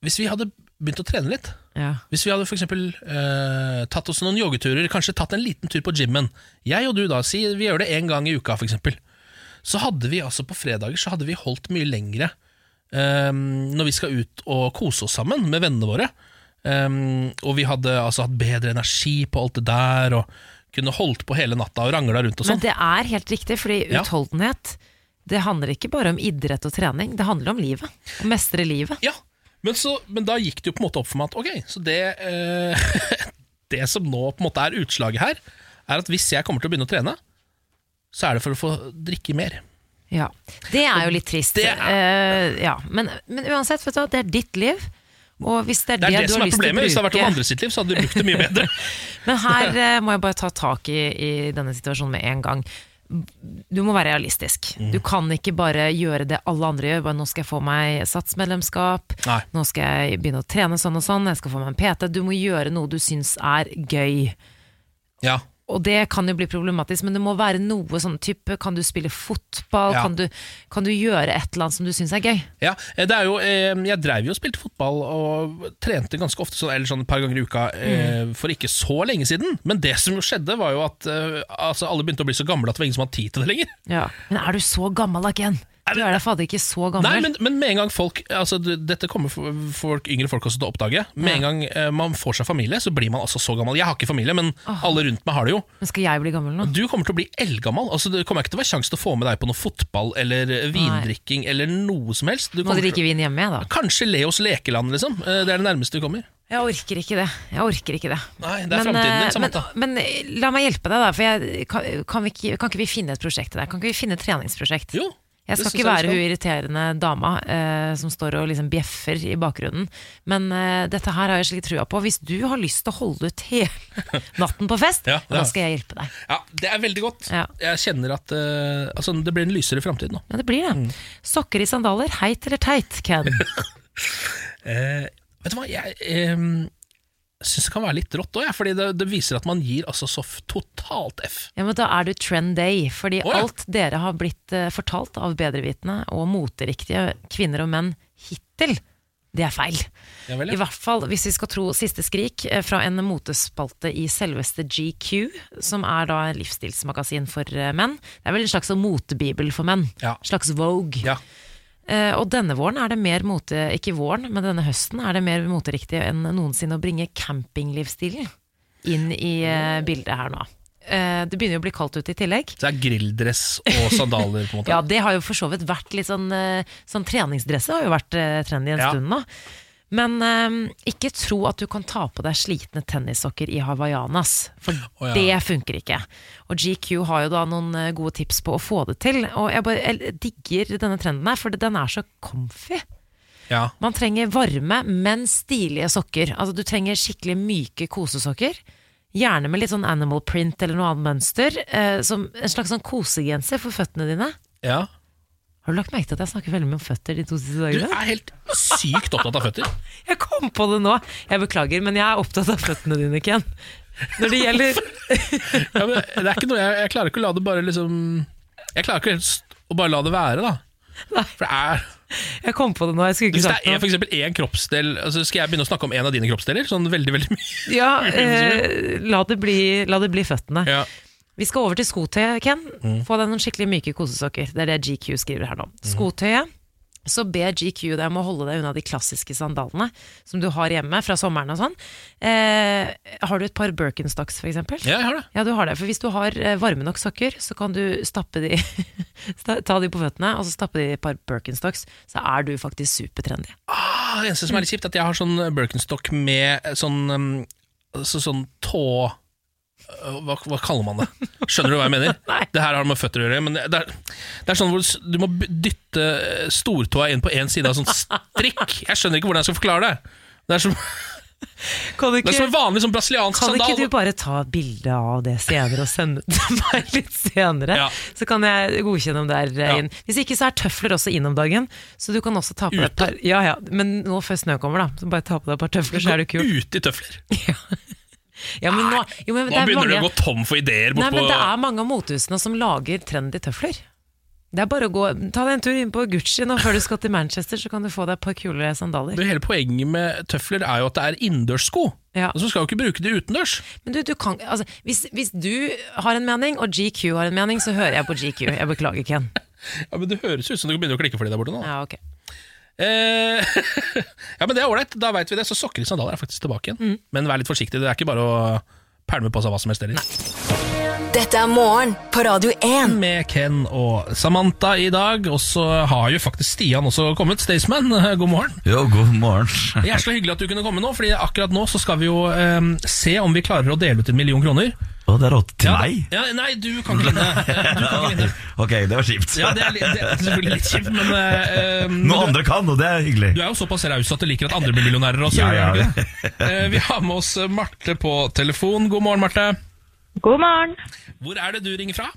hvis vi hadde begynt å trene litt Ja. hvis vi hadde for eksempel, uh, tatt oss noen joggeturer, kanskje tatt en liten tur på gymmen Jeg og du da, si vi gjør det en gang i uka for eksempel Så hadde vi altså på fredager Så hadde vi holdt mye lengre um, Når vi skal ut og kose oss sammen Med vennene våre Eh, Og vi hadde altså hatt bedre energi på alt det der Og kunne holdt på hele natta og rangla rundt og Men sånn det er helt riktig, fordi Ja. utholdenhet det handler ikke bare om idrett og trening, det handler om livet. Å mestre livet. Ja, men, så, men da gikk det jo på en måte opp for meg at ok, så det, eh, det som nå på en måte er utslaget her, er at hvis jeg kommer til å begynne å trene, så er det for å få drikke mer. Ja, Det er jo litt trist. Det Uh, ja. men, men uansett, du, det er ditt liv. Og hvis det er Det det, er det som er problemet. Hvis det hadde vært om andre sitt liv, så hadde du brukt det mye bedre. Men her uh, må jeg bare ta tak i, i denne situasjonen med en gang. Du må være realistisk. Mm. Du kan ikke bare gjøre det alle andre gjør. Bare, nå skal jeg få meg satsmedlemskap, Nei. nå skal jeg begynne å trene sånn og sånn, jeg skal få meg en PT. Du må gjøre noe du syns er gøy. Ja, Og det kan jo bli problematisk, men det må være noe sånn type Kan du spille fotball? Ja. Kan, du, kan du gjøre et eller annet som du syns er gøy? ja det er jo, eh, jeg dreiv jo og spilte fotball og trente ganske ofte, eller sånn et par ganger i uka, mm. for ikke så lenge siden. Men det som jo skjedde, var jo at eh, altså, alle begynte å bli så gamle at det var ingen som hadde tid til det lenger. Ja. Men er du så gammel da, Ken? Du er da fader ikke så gammel. Nei, men, men med en gang folk altså, Dette kommer folk, yngre folk også til å oppdage. Med en gang eh, man får seg familie, så blir man altså så gammel. Jeg har ikke familie, men alle rundt meg har det jo. Men skal jeg bli gammel nå? Du kommer til å bli eldgammel. Altså, det kommer ikke til å være sjanse til å få med deg på noe fotball eller vindrikking vindrikking eller noe som helst. Du Må drikke vin hjemme, jeg, da? kanskje Leos lekeland, liksom. Eh, Det er det nærmeste du kommer. Jeg orker ikke det. Jeg orker ikke det. Nei, det er fremtiden din, eh, Men, men eh, la meg hjelpe deg, da. For jeg, kan, kan, vi kan ikke vi finne et prosjekt til deg? Kan ikke vi finne et treningsprosjekt? Jo, Jeg skal ikke være hun irriterende dama eh, som står og liksom bjeffer i bakgrunnen. Men eh, dette her har jeg slik trua på. Hvis du har lyst til å holde ut hele natten på fest, Ja, da skal jeg hjelpe deg. Ja, Det er veldig godt. Ja. Jeg kjenner at eh, altså, det blir en lysere framtid nå. Ja, det blir det. Mm. Sokker i sandaler, heit eller teit, Ken? Eh, vet du hva, jeg syns det kan være litt rått òg, fordi det, det viser at man gir altså så totalt F. Ja, men Da er du trend day, fordi oh, ja. alt dere har blitt eh, fortalt av bedrevitende og moteriktige kvinner og menn hittil, det er feil. Ja, I hvert fall hvis vi skal tro siste skrik eh, fra en motespalte i selveste GQ, som er da livsstilsmagasin for eh, menn. Det er vel en slags motebibel for menn. Ja. Slags Vogue. Ja. Eh, og denne våren er det mer mote, ikke våren, men denne høsten er det mer moteriktig enn noensinne å bringe campinglivsstilen inn i eh, bildet her nå. Eh, det begynner jo å bli kaldt ute i tillegg. Så det er grilldress og sandaler, på en måte. Ja, det har jo for så vidt vært litt sånn, sånn Treningsdresser har jo vært trendy en Ja. stund nå. Men eh, ikke tro at du kan ta på deg slitne tennissokker i hawaiianas, for oh, ja. det funker ikke. Og GQ har jo da noen eh, gode tips på å få det til, og jeg bare jeg digger denne trenden her, for den er så comfy. Ja. Man trenger varme, men stilige sokker. Altså Du trenger skikkelig myke kosesokker. Gjerne med litt sånn animal print eller noe annet mønster. Eh, som en slags sånn kosegenser for føttene dine. ja. Har du lagt merke til at jeg snakker veldig mye om føtter de to siste dagene? Du er helt sykt opptatt av føtter. Jeg kom på det nå! Jeg beklager, men jeg er opptatt av føttene dine, Ken. Når det gjelder Ja, men det er ikke noe, jeg, jeg klarer ikke å la det bare liksom Jeg klarer ikke helt å bare la det være, da. Nei. For det er Jeg kom på det nå, Hvis det er for eksempel én kroppsdel altså Skal jeg begynne å snakke om en av dine kroppsdeler? Sånn veldig, veldig mye. Ja, eh, la, det bli, la det bli føttene. Ja. Vi skal over til skotøyet, Ken. Få deg noen skikkelig myke kosesokker. Det er det GQ skriver her nå. Skotøyet. Så ber GQ deg om å holde deg unna de klassiske sandalene som du har hjemme fra sommeren og sånn. Eh, har du et par Birkenstocks, for eksempel? ja, jeg har det. Ja, du har det. For hvis du har eh, varme nok sokker, så kan du stappe de Ta de på føttene, og så stappe de i et par Birkenstocks. Så er du faktisk supertrendy. Ah, det eneste som er litt kjipt, er at jeg har sånn Birkenstock med sånn um, Sånn tå hva, hva kaller man det? Skjønner du hva jeg mener? Det her har med føtter å gjøre, men det er, det er sånn hvor du må dytte stortåa inn på én side av sånn strikk. Jeg skjønner ikke hvordan jeg skal forklare det. Det er som, Kan ikke, er vanlig sånn Kan ikke du bare ta bilde av det senere og sende det til meg litt senere? Ja. Så kan jeg godkjenne om det er eh, Ja. inn. Hvis ikke så er tøfler også inn om dagen. Så du kan også ta på deg et par Ja ja, men nå før snø kommer, da. Så bare ta på deg et par tøfler, så er det kult. Ute i tøfler. Ja, men nå, jo, men Nå det er begynner du å gå tom for ideer. Nei, men det er mange av motehusene som lager trendy tøfler. Det er bare å gå Ta deg en tur inn på Gucci nå før du skal til Manchester, så kan du få deg et par kule sandaler. det hele poenget med tøfler er jo at det er innendørssko. Ja. så du skal jo ikke bruke det utendørs. Men du, du kan, altså, hvis, hvis du har en mening, og GQ har en mening, så hører jeg på GQ. Jeg beklager, Ken. Ja, men Det høres ut som det begynner å klikke for de der borte nå. Ja, ok. Eh, ja, men det er ålreit. Da veit vi det. Så sokker i sandaler er faktisk tilbake igjen. Mm. Men vær litt forsiktig. Det er ikke bare å pælme på seg hva som helst heller. Dette er morgen på Radio 1. Med Ken og Samantha i dag. Og så har jo faktisk Stian også kommet. Staysman, god morgen. Jo, god morgen. Så hyggelig at du kunne komme nå, Fordi akkurat nå så skal vi jo eh, se om vi klarer å dele ut en million kroner. Å, det er rått til Ja, meg? Ja, nei, du kan ikke vinne. Eh, Du kan ikke vinne. Ok, det var kjipt. Ja, det er, li- det er selvfølgelig litt kjipt, men uh, eh, Noen andre kan, og det er hyggelig. Du er jo såpass raus at du liker at andre blir millionærer også. Ja, ja? Eh, Vi har med oss Marte på telefon. God morgen, Marte. God morgen. Hvor er det du ringer fra?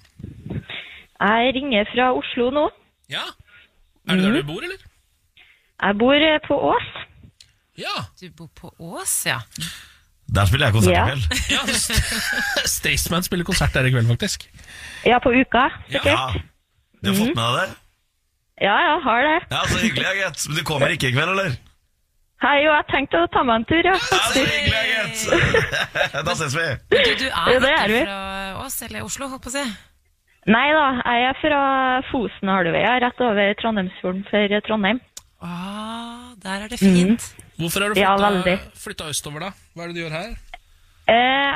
Jeg ringer fra Oslo nå. Ja? Er det der du bor, eller? Jeg bor eh, på Ås. Ja. Du bor på Ås, ja. Der spiller jeg konsert Ja. i kveld. ja Staysman spiller konsert der i kveld, faktisk. Ja, på uka, Ja, sikkert. Du har fått med deg det? Ja, ja, har det. Ja, Så hyggelig, ja, gitt. Men du kommer ikke i kveld, eller? Hei, jo, jeg tenkte å ta meg en tur, ja. Ja, Så hyggelig, ja, gitt. Da ses vi. Du, du er Ja, det er ikke vi. fra Ås eller Oslo, holdt på å si. Nei da, jeg er fra Fosenhalvøya, rett over Trondheimsfjorden for Trondheim. Ah, der er det fint. Hvorfor har du flytta, ja, flytta østover, da? Hva er det du gjør her? Eh,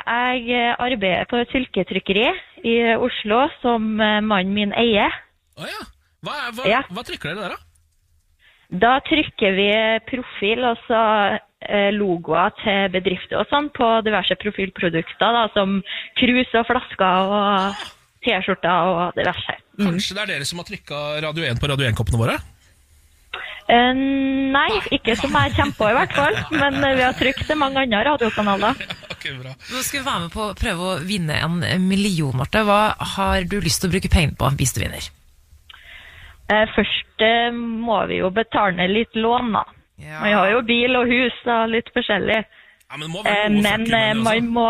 Jeg arbeider på et fylketrykkeri i Oslo som eh, mannen min eier. Å ja. Hva, hva, Ja. hva trykker dere der, da? Da trykker vi profil, altså eh, logoer til bedrifter og sånn, på diverse profilprodukter, da, som krus og flasker og T-skjorter og diverse. Kanskje det er dere som har trykka Radio 1 på Radio 1-koppene våre? Eh, nei, ikke som jeg kommer på i hvert fall, men eh, vi har trykt til mange andre radiokanaler. Ok, bra. Nå skal vi være med på å prøve å vinne en million, Marte. Hva har du lyst til å bruke penger på hvis du vinner? Eh, først må vi jo betale ned litt lån, da. Ja. Vi har jo bil og hus og litt forskjellig. Ja, men må være men fucking eh, man må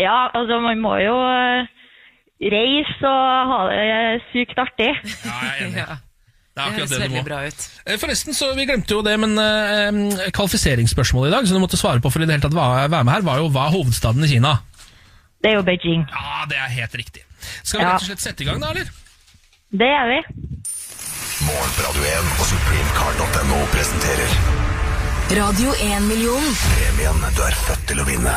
Ja, altså, man må jo reise og ha det sykt artig. Ja, jeg er enig. Ja, Det det høres det veldig må. bra ut. Eh, Forresten, så Vi glemte jo det, men uh, kvalifiseringsspørsmålet i dag, som du måtte svare på for i det hele tatt være med her, var jo hva er hovedstaden i Kina? Det er jo Beijing. Ja, det er helt riktig. Skal vi Ja. rett og slett sette i gang, da, eller? Det er vi. Morgen på Radio 1 og supremecard.no presenterer Radio 1-million. premien du er født til å vinne.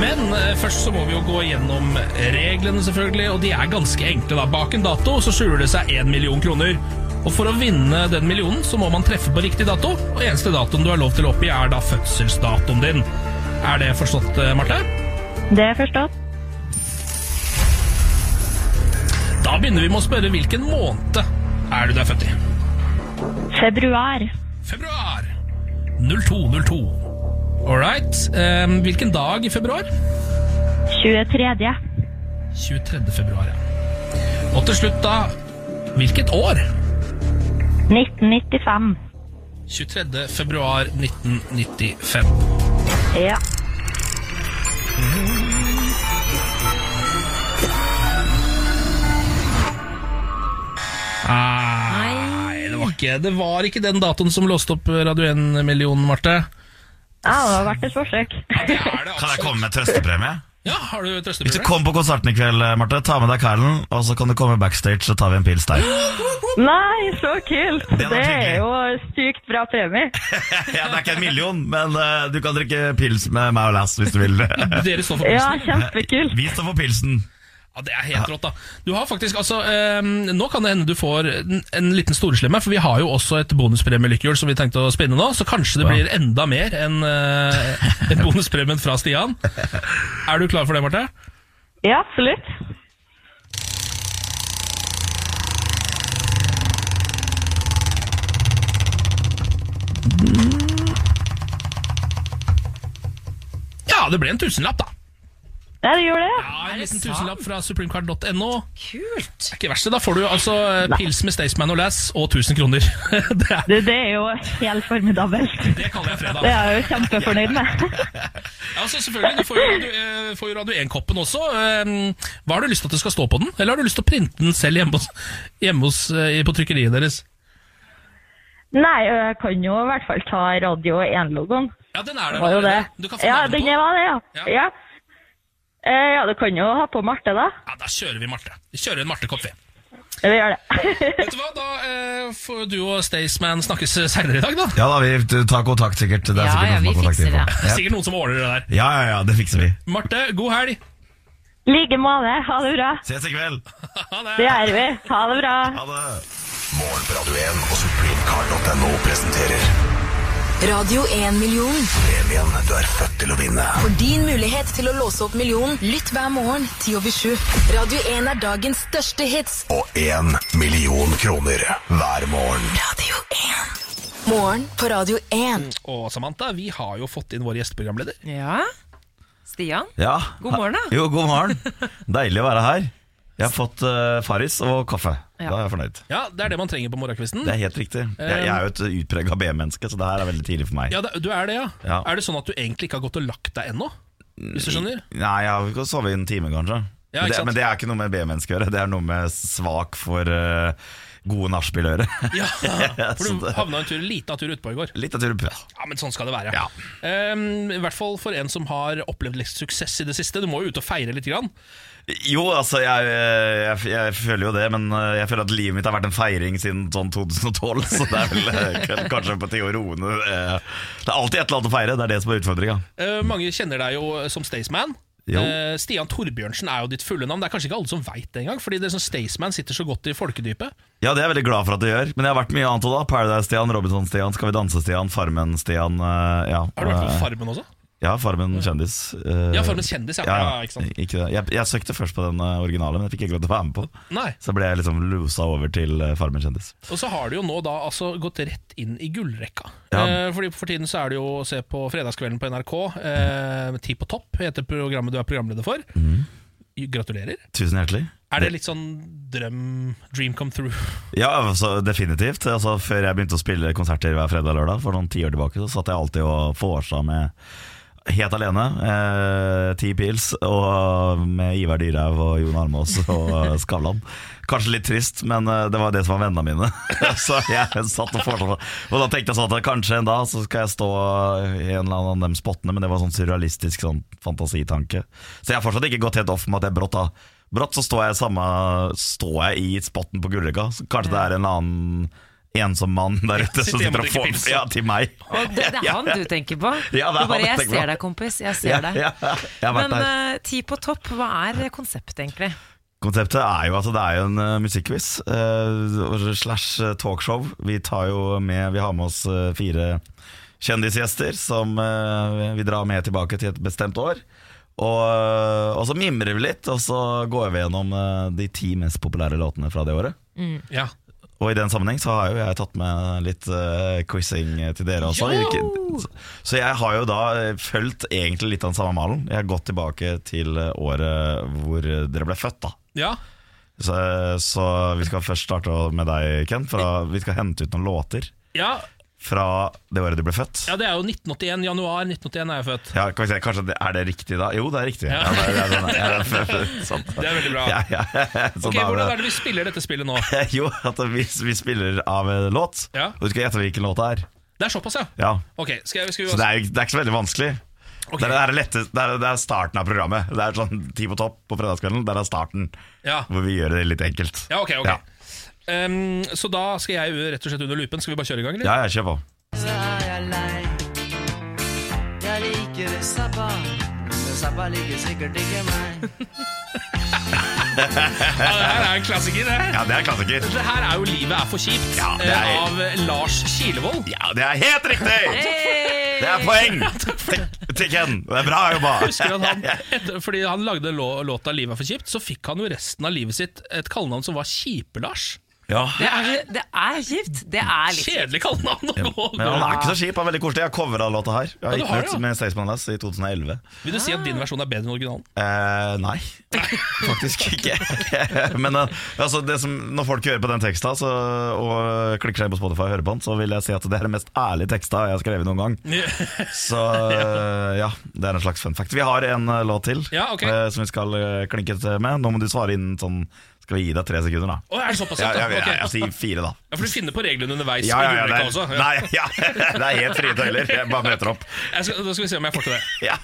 Men eh, først så må vi jo gå gjennom reglene, selvfølgelig, og de er ganske enkle. da. Bak en dato så skjuler det seg én million kroner. Og For å vinne den millionen så må man treffe på riktig dato, og eneste datoen du har lov til å oppgi, er da fødselsdatoen din. Er det forstått, eh, Marte? Det er forstått. Da begynner vi med å spørre hvilken måned er du der født i? Februar. Februar 0202. All right. Um, hvilken dag i februar? 23. 23. februar, ja. Og til slutt, da Hvilket år? 1995. 23. februar 1995. Ja. Nei, det var, ikke, det var ikke den datoen som låste opp Radio 1-millionen, Marte. Ja, det har vært et forsøk. Det er det Kan jeg komme med trøstepremie? Ja, har du Hvis du trøstepremie? kommer på konserten i kveld, Marte, ta med deg Carlen, og så kan du komme backstage, så tar vi en pils der. Nei, så kult! Det var Det er hyggelig. jo sykt bra premie. ja, Det er ikke en million, men eh, du kan drikke pils med meg og Lass hvis du vil. Dere står for Ja, kjempekult. Vi står for pilsen. Ja, Det er helt rått, da. Du har faktisk, altså, eh, Nå kan det hende du får en, en liten storeslemme, for vi har jo også et bonuspremielykkehjul som vi tenkte å spinne nå, så kanskje det blir enda mer enn eh, en bonuspremien fra Stian. Er du klar for det, Marte? Ja, absolutt. Ja, det ble en tusenlapp, da. Ja, det gjør det. Ja, En liten tusenlapp fra supremecard.no. Kult! Det er ikke verst, det. Da får du altså eh, pils med Staysman og Lass og 1000 kroner. det, er, Det, det er jo helt formidabelt. det kaller jeg fredag. Det er jeg jo kjempefornøyd med. Ja, altså, selvfølgelig, Du får jo Radio, eh, får jo Radio 1-koppen også. Eh, Hva Har du lyst til at det skal stå på den, eller har du lyst til å printe den selv hjemme, hos, hjemme hos, eh, på trykkeriet deres? Nei, jeg kan jo i hvert fall ta Radio 1-logoen. Ja, den er Det der var det. Du kan få Ja, navnet den på. var det, ja. Ja. Ja, Eh, ja du kan jo ha på Marte, da. Ja, Da kjører vi Marte. Vi kjører en Marte-kopp, vi. Vi gjør det. Vet du hva, Da eh, får du og Staysman snakkes seinere i dag, da. Ja da, vi tar kontakt sikkert. Det er Ja, sikkert ja, noen som vi har kontakt fikser det. Det er sikkert noen som ordner det der. Ja, ja, ja, det fikser vi. Marte, god helg. Like måte. Ha det bra. Ses i kveld. Ha det. Det gjør vi. Ha det bra. Ha det. Morgen på Radio 1 og supremecard.no presenterer Radio 1-million. premien du er født til å vinne. For din mulighet til å låse opp millionen, lytt hver morgen 10 over 7. Radio 1 er dagens største hits. Og én million kroner hver morgen. Radio 1. Morgen på Radio 1. Og Samantha, vi har jo fått inn vår gjesteprogramleder. Ja. Stian, Ja. god morgen, da. Jo, god morgen. Deilig å være her. Jeg har fått uh, Farris og kaffe. Ja. Da er jeg fornøyd. Ja, Det er det man trenger på morgenkvisten. Det er helt riktig. Jeg, jeg er jo et utprega B-menneske, så det her er veldig tidlig for meg. Ja, det, Du er det, ja. Ja. Er det sånn at du egentlig ikke har gått og lagt deg ennå? Hvis du skjønner? Nei, jeg har ikke sovet i en time, kanskje. Ja, ikke men, det, men det er ikke noe med B-menneske å gjøre. Det er noe med svak for uh, gode nachspiel-øre. Ja, for du havna en tur, lita tur utpå i går. Lita tur ja. Ja, men sånn skal det være. Ja. Um, I hvert fall for en som har opplevd litt suksess i det siste. Du må jo ut og feire litt. Grann. Jo, altså, jeg, jeg, jeg føler jo det, men eh, jeg føler at livet mitt har vært en feiring siden sånn 2012, så det er vel eh, kanskje på tide å roe ned. eh. Det er alltid et eller annet å feire, det er det som er utfordringa. Uh, mange kjenner deg jo som Staysman. Eh, Stian Torbjørnsen er jo ditt fulle navn. Det er kanskje ikke alle som veit det engang, fordi det som Staysman sitter så godt i folkedypet. Ja, det er jeg veldig glad for at det gjør, men jeg har vært mye annet òg, da. Paradise-Stian, Robinson-Stian, Skal vi danse-Stian, Farmen-Stian. ja. Har du vært på Farmen også? Ja, Farmen kjendis. eh, Ja, Farmen kjendis, ja. Ja, ikke sant. ikke. Jeg, jeg søkte først på den eh, originale, men jeg fikk ikke lov til å være med på. Nei. Så ble jeg liksom losa over til eh, Farmen kjendis. Og så har du jo nå da altså gått rett inn i gullrekka. Ja. Eh, fordi For tiden så er det jo å se på fredagskvelden på NRK. Eh, Ti på topp heter programmet du er programleder for. Mm. Gratulerer. Tusen hjertelig. Er det litt sånn drøm, dream come through? Ja, altså, definitivt. Altså, før jeg begynte å spille konserter hver fredag og lørdag, for noen tiår tilbake, så satt jeg alltid og vorsa med Helt alene. Eh, ti pils, og med Ivar Dyrhaug og Jon Almaas og Skavlan. Kanskje litt trist, men eh, det var det som var vennene mine. så jeg satt Og fortsatt, Og da tenkte jeg sånn at kanskje en dag så skal jeg stå i en eller annen av de spottene, men det var sånn surrealistisk sånn fantasitanke. Så jeg har fortsatt ikke gått helt off med at jeg brått da Brått så står jeg, samme, står jeg i spotten på Gullrekka. Kanskje det er en annen ensom mann der ute som Sitter og får. Ja, til meg. Og det, det er han du tenker på? Ja, det er du bare, han jeg 'Jeg ser deg, kompis. Jeg ser Ja, deg. ja, jeg Men eh, Ti på topp, hva er konseptet egentlig? Konseptet er jo at det er jo en uh, musikkquiz uh, slash talkshow. Vi tar jo med Vi har med oss uh, fire kjendisgjester som vi drar med tilbake til et bestemt år. Og, og så mimrer vi litt, og så går vi gjennom de ti mest populære låtene fra det året. Ja. Og i den sammenheng så har jo jeg tatt med litt uh, quizing til dere også. Ikke- Så, jeg har jo da eh, fulgt egentlig litt av den samme malen. Jeg har gått tilbake til eh, året hvor dere ble født, da. ja. Så, så vi skal først starte med deg, Ken. For vi skal hente ut noen låter Ja, fra det året du ble født. ja, det er jo 1981. Januar 1981 er jeg født. Ja, kan vi se, kanskje det, Er det riktig, da? Jo, det er riktig. Ja. Ja, det er, det er, sånn, det er, sånn. Det er veldig bra. Ja, ja, Sånn Ok, da Hvordan er det vi spiller dette spillet nå? Jo, at vi, vi spiller av en låt, Ja. og du skal gjette hvilken låt det er. Det er såpass, ja. Ja Ok, skal, skal vi Så det er, det er ikke så veldig vanskelig. Okay. Det, er, det, lettest, det, er, det er starten av programmet. Det er sånn Ti på topp på fredagskvelden. Der er starten, Ja. hvor vi gjør det litt enkelt. Ja, ok, ok Ja, Ehm, Så da skal jeg rett og slett under lupen. Skal vi bare kjøre i gang, eller? ja, ja kjør på. Jeg liker Zappa, men Zappa liker sikkert ikke meg. Ja, det her er en klassiker. Det Ja, det er klassiker. det her er jo 'Livet er for kjipt' Ja, er- eh, av Lars Kilevold. Ja, det er helt riktig! Det er poeng til, til Ken. Det er bra jobba. Husker han, etter, fordi han lagde låta 'Livet er for kjipt', så fikk han jo resten av livet sitt et kallenavn som var Kjipe-Lars. Ja. Det er, det er kjipt. Det er litt. Kjedelig kallenavn. navn gå- Men han er ikke så kjip, han er veldig koselig. Jeg har covra låta her. Jeg Ja, har gitt har den ut ja. med Staysman i 2011. Vil du si at din versjon er bedre enn originalen? Eh, nei, faktisk ikke. Men eh, altså, det som, når folk hører på den teksta så, og klikker seg inn på Spotify og hører på den, så vil jeg si at det er den mest ærlige teksta jeg har skrevet noen gang. Så eh, ja, det er en slags fun fact. Vi har en eh, låt til Ja, ok. eh, som vi skal klinke til med. Nå må du svare innen sånn Skal vi gi deg tre sekunder, da? Å, er det såpass? Ja, sant, ja, da? ja, Ok. jeg sier fire, da. Ja, for du finner på reglene underveis. Ja, ja, ja, det, er, også. Ja. nei, ja, det er helt frie tøyler. Jeg bare møter opp. Jeg skal, da skal vi se om jeg får til det. Ja.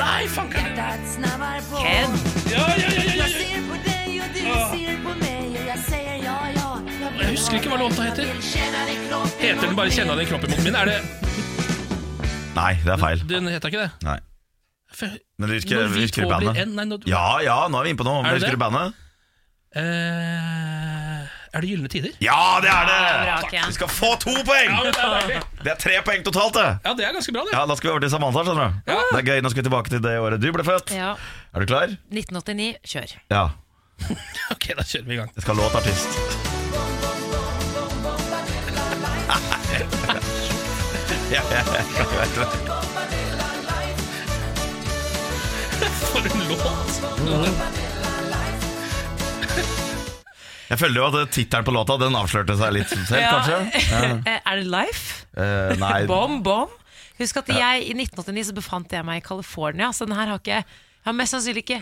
Nei, fanken! Ken. Ja, ja, ja, ja, Jeg ja. ser på deg, og du ser på meg, og jeg sier ja, ja. Jeg husker ikke hva låta heter. Heter den bare mot 'Kjenna min. din kropp imot min'? Er det, Nei, det er feil. den heter ikke det? Nei. For, Men du husker, når vi husker du bandet? en Nei, når, Ja, ja, nå er vi inne på noe. Er Men husker det? du bandet? Uh, er det Gylne tider? Ja, det er det! bra, Ken. Du skal få to poeng! Ja, det er. Det er tre poeng totalt, det. Ja, det er ganske bra, det. Ja, Da skal vi over til Samantha. skjønner du Ja. Det er gøy, Nå skal vi tilbake til det året du ble født. Ja. Er du klar? 1989, kjør. Ja. Ok, da kjører vi i gang. Jeg skal ha låt artist. ja, ja, ja. For en låt! Jeg føler jo at tittelen på låta Den avslørte seg litt selv, Ja. kanskje. Eh, er det Life? Eh, nei, Bom, bom. Husk at jeg i 1989 så befant jeg meg i California, så den her har ikke Ja, Mest sannsynlig ikke.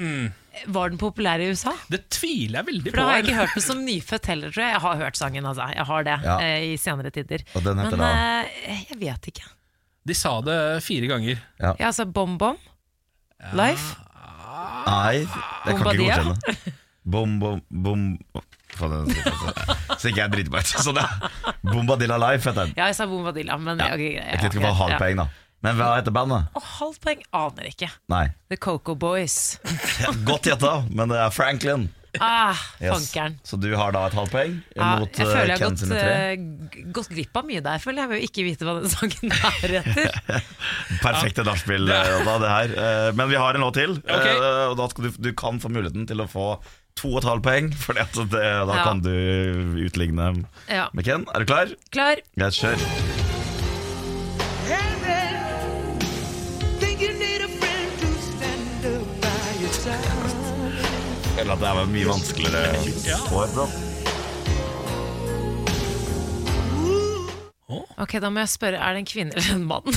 Var den populær i USA? Det tviler jeg veldig på. For da har jeg ikke hørt den som nyfødt heller, tror jeg. Jeg har hørt sangen, altså. Jeg har det Ja. eh, i senere tider. Og den heter Men da? eh, jeg vet ikke. De sa det fire ganger. Ja, altså Bom Bom? Life? Nei, jeg kan ikke godkjenne. Bom, bom, bom Faen, Så ikke jeg driter meg ut. Så det er Bombadilla Life heter den. Ja, jeg sa Bombadilla, men Ja. okay, greit, Jeg vet ikke hva halvt poeng, da. Men hva heter bandet? Å, halvt poeng aner ikke. Nei. The Coco Boys. Godt gjetta, men det er Franklin. Ah, Yes. Så du har da et halvt poeng ah, mot jeg føler eh, jeg har gått, g- gått glipp av mye der. Føler jeg vil ikke vite hva den sangen er etter. Perfekte nachspiel, eh, det her. Men vi har en låt til, okay. og da skal du, du kan få muligheten til å få to og et halvt poeng, for da Ja. kan du utligne Ja. med Ken. Er du klar? Klar? Greit, kjør. Think Eller at det er mye vanskeligere år, bro. Ok, Da må jeg spørre, er det en kvinne eller en mann?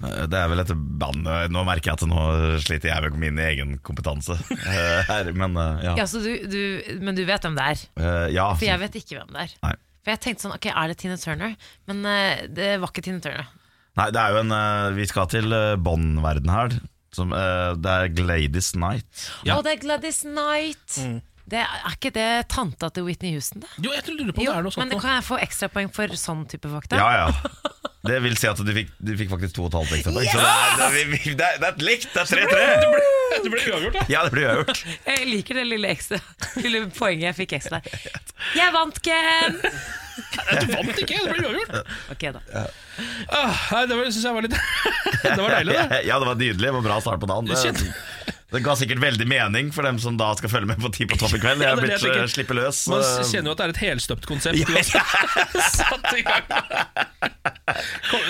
Eh, Det er vel et band eh, Nå merker jeg at nå sliter jeg med min egen kompetanse eh, her, men eh, ja. ja, så du, du, Men du vet hvem det er? Uh, ja. For jeg vet ikke hvem det er. Nei. For jeg tenkte sånn, ok, Er det Tine Turner? Men uh, det var ikke Tine Turner. Nei, det er jo en uh, Vi skal til uh, Bond-verden her. Som, uh, det er Gladys Knight. Oh, det er Gladys Knight! Mm. Det er, er ikke det tanta til Whitney Houston, da? Jo, jeg lurer på om Jo, det er noe sånt men nå. kan jeg få ekstrapoeng for sånn type fakta? Ja, ja. Det vil si at du fikk, du fikk faktisk to og et halvt ekstra poeng. Så det er, det, er, det, er, det likt! Det er 3-3! Det ble uavgjort, da. Ja, det ble uavgjort. Jeg liker det lille ekstra Lille poenget jeg fikk ekstra. Jeg vant, Ken! Du vant ikke, det ble uavgjort. Ok, da. Ah, det var- jeg var litt Det var deilig, det. Ja, det var nydelig. Det var bra start på dagen. Det, det ga sikkert veldig mening for dem som da skal følge med på Ti på topp i kveld. Jeg har det blitt uh, slippe løs. Man eh, kjenner jo at det er et helstøpt konsept. Ja, ja. satt i gang.